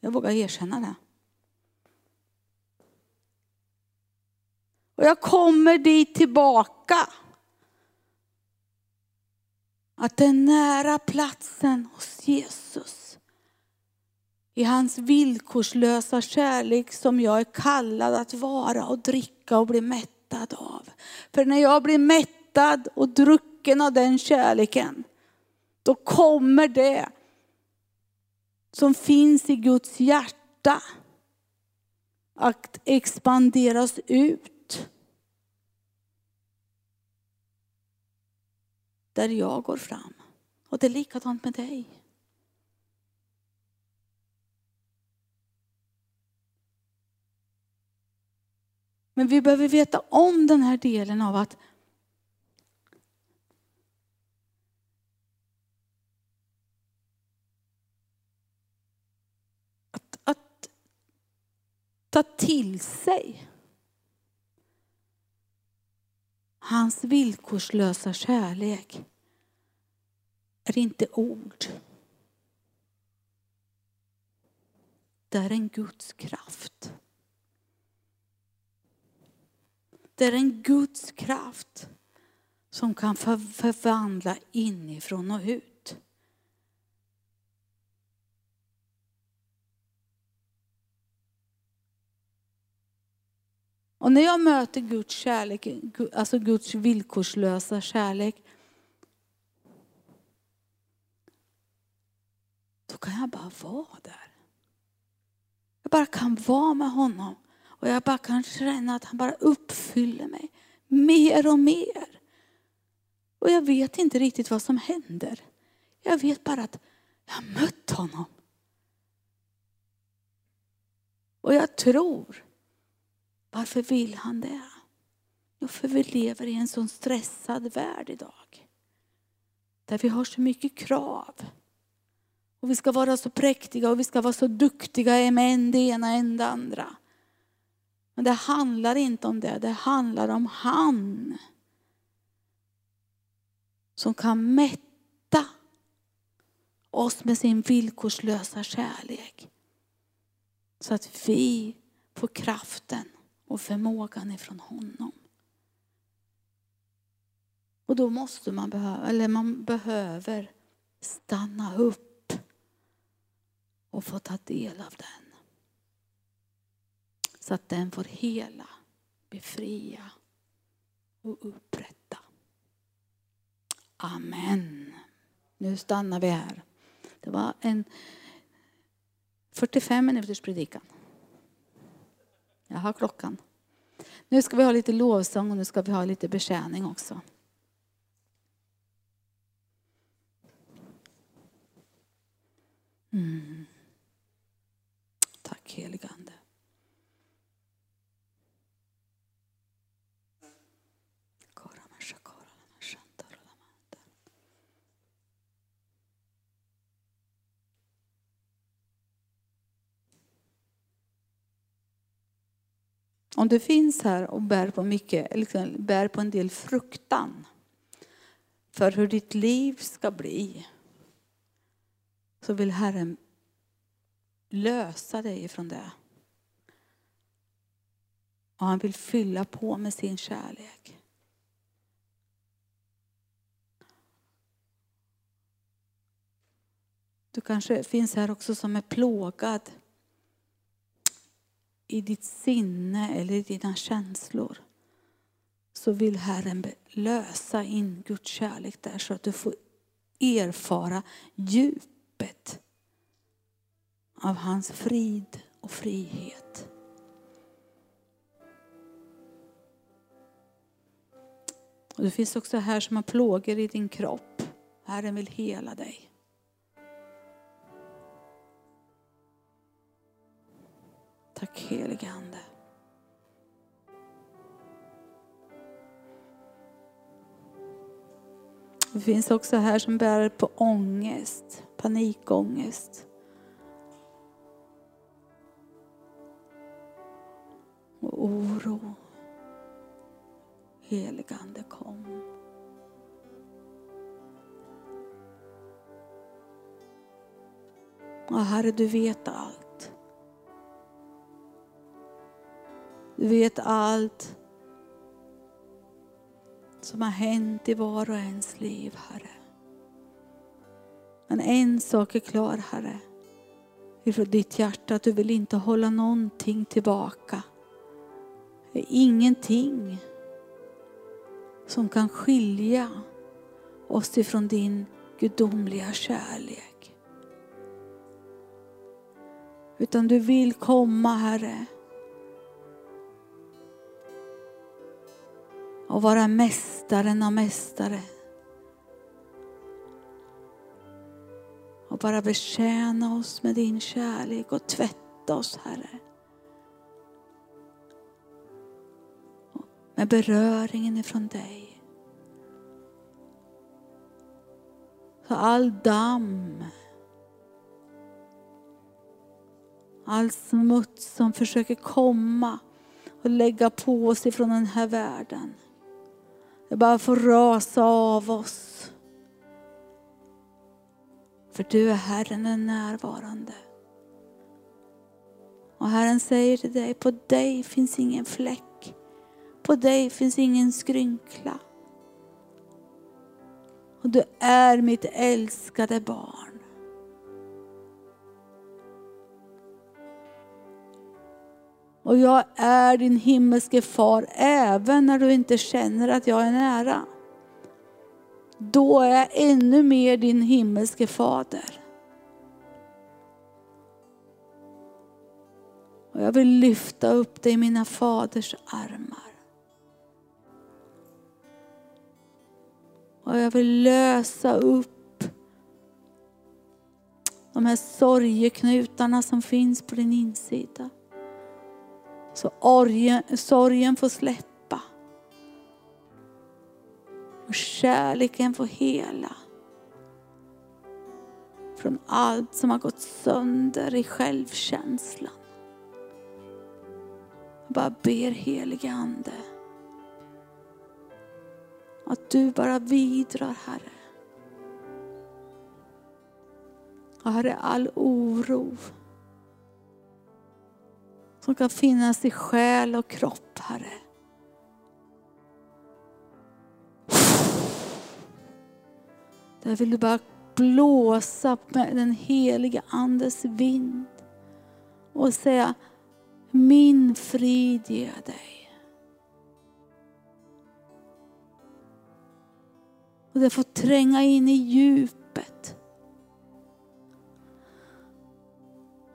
Jag vågar erkänna det. Och jag kommer dit tillbaka. Att den nära platsen hos Jesus i hans villkorslösa kärlek som jag är kallad att vara och dricka och bli mättad av. För när jag blir mättad och drucken av den kärleken, då kommer det som finns i Guds hjärta att expanderas ut. där jag går fram. Och det är likadant med dig. Men vi behöver veta om den här delen av att att ta till sig hans villkorslösa kärlek är inte ord. Det är en Guds kraft. Det är en Guds kraft som kan förvandla inifrån och ut. Och när jag möter Guds kärlek, alltså Guds villkorslösa kärlek, då kan jag bara vara där. Jag bara kan vara med honom. Och jag bara kan känna att han bara uppfyller mig mer och mer. Och jag vet inte riktigt vad som händer. Jag vet bara att jag har mött honom. Och jag tror, varför vill han det? Jo, för vi lever i en sån stressad värld idag. Där vi har så mycket krav. Och vi ska vara så präktiga och vi ska vara så duktiga med en det ena än det andra. Men det handlar inte om det, det handlar om han. Som kan mätta oss med sin villkorslösa kärlek. Så att vi får kraften och förmågan ifrån honom. Och då måste man behöva, eller man behöver stanna upp och få ta del av den. Så att den får hela, befria och upprätta. Amen. Nu stannar vi här. Det var en 45 minuters predikan. Jag har klockan. Nu ska vi ha lite lovsång och nu ska vi ha lite betjäning också. Mm. Tack heliga. Om du finns här och bär på mycket, liksom bär på en del fruktan för hur ditt liv ska bli, så vill Herren lösa dig ifrån det. Och han vill fylla på med sin kärlek. Du kanske finns här också som är plågad i ditt sinne eller i dina känslor så vill Herren lösa in Guds kärlek där så att du får erfara djupet av hans frid och frihet. Och det finns också här som har plågor i din kropp. Herren vill hela dig. Tack helige Ande. Det finns också här som bär på ångest, panikångest. Och oro. Heligande kom. Och Herre, du vet allt. Du vet allt som har hänt i var och ens liv, Herre. Men en sak är klar, Herre, ifrån ditt hjärta, att du vill inte hålla någonting tillbaka. Det är ingenting som kan skilja oss ifrån din gudomliga kärlek. Utan du vill komma, Herre, och vara mästaren av mästare. Och bara betjäna oss med din kärlek och tvätta oss, Herre. Med beröringen ifrån dig. Så all damm, all smuts som försöker komma och lägga på oss ifrån den här världen. Det bara får rasa av oss. För du är Herren är närvarande. Och Herren säger till dig, på dig finns ingen fläck. På dig finns ingen skrynkla. Och du är mitt älskade barn. Och jag är din himmelske far även när du inte känner att jag är nära. Då är jag ännu mer din himmelske fader. Och jag vill lyfta upp dig i mina faders armar. Och jag vill lösa upp de här sorgeknutarna som finns på din insida. Så orgen, sorgen får släppa. Och kärleken får hela. Från allt som har gått sönder i självkänslan. Jag bara ber helige Ande. Att du bara vidrar Herre. Och Herre, all oro som kan finnas i själ och kropp, Herre. Där vill du bara blåsa med den heliga Andes vind och säga min frid ger jag dig. Och det får tränga in i djupet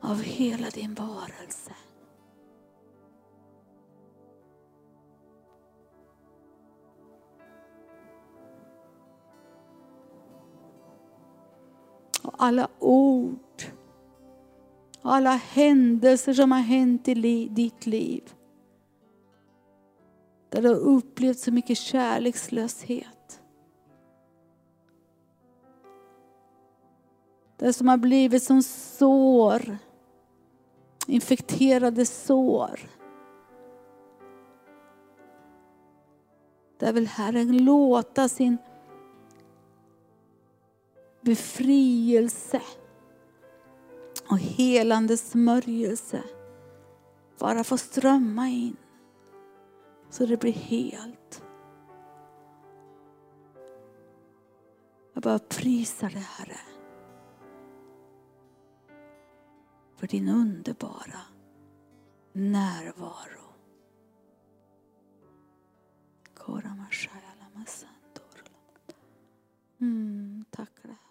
av hela din varelse. Och alla ord alla händelser som har hänt i li ditt liv. Där du har upplevt så mycket kärlekslöshet. Det som har blivit som sår, infekterade sår. Där vill Herren låta sin befrielse och helande smörjelse bara få strömma in så det blir helt. Jag bara prisar dig Herre. För din underbara närvaro. Mm, tack Herre.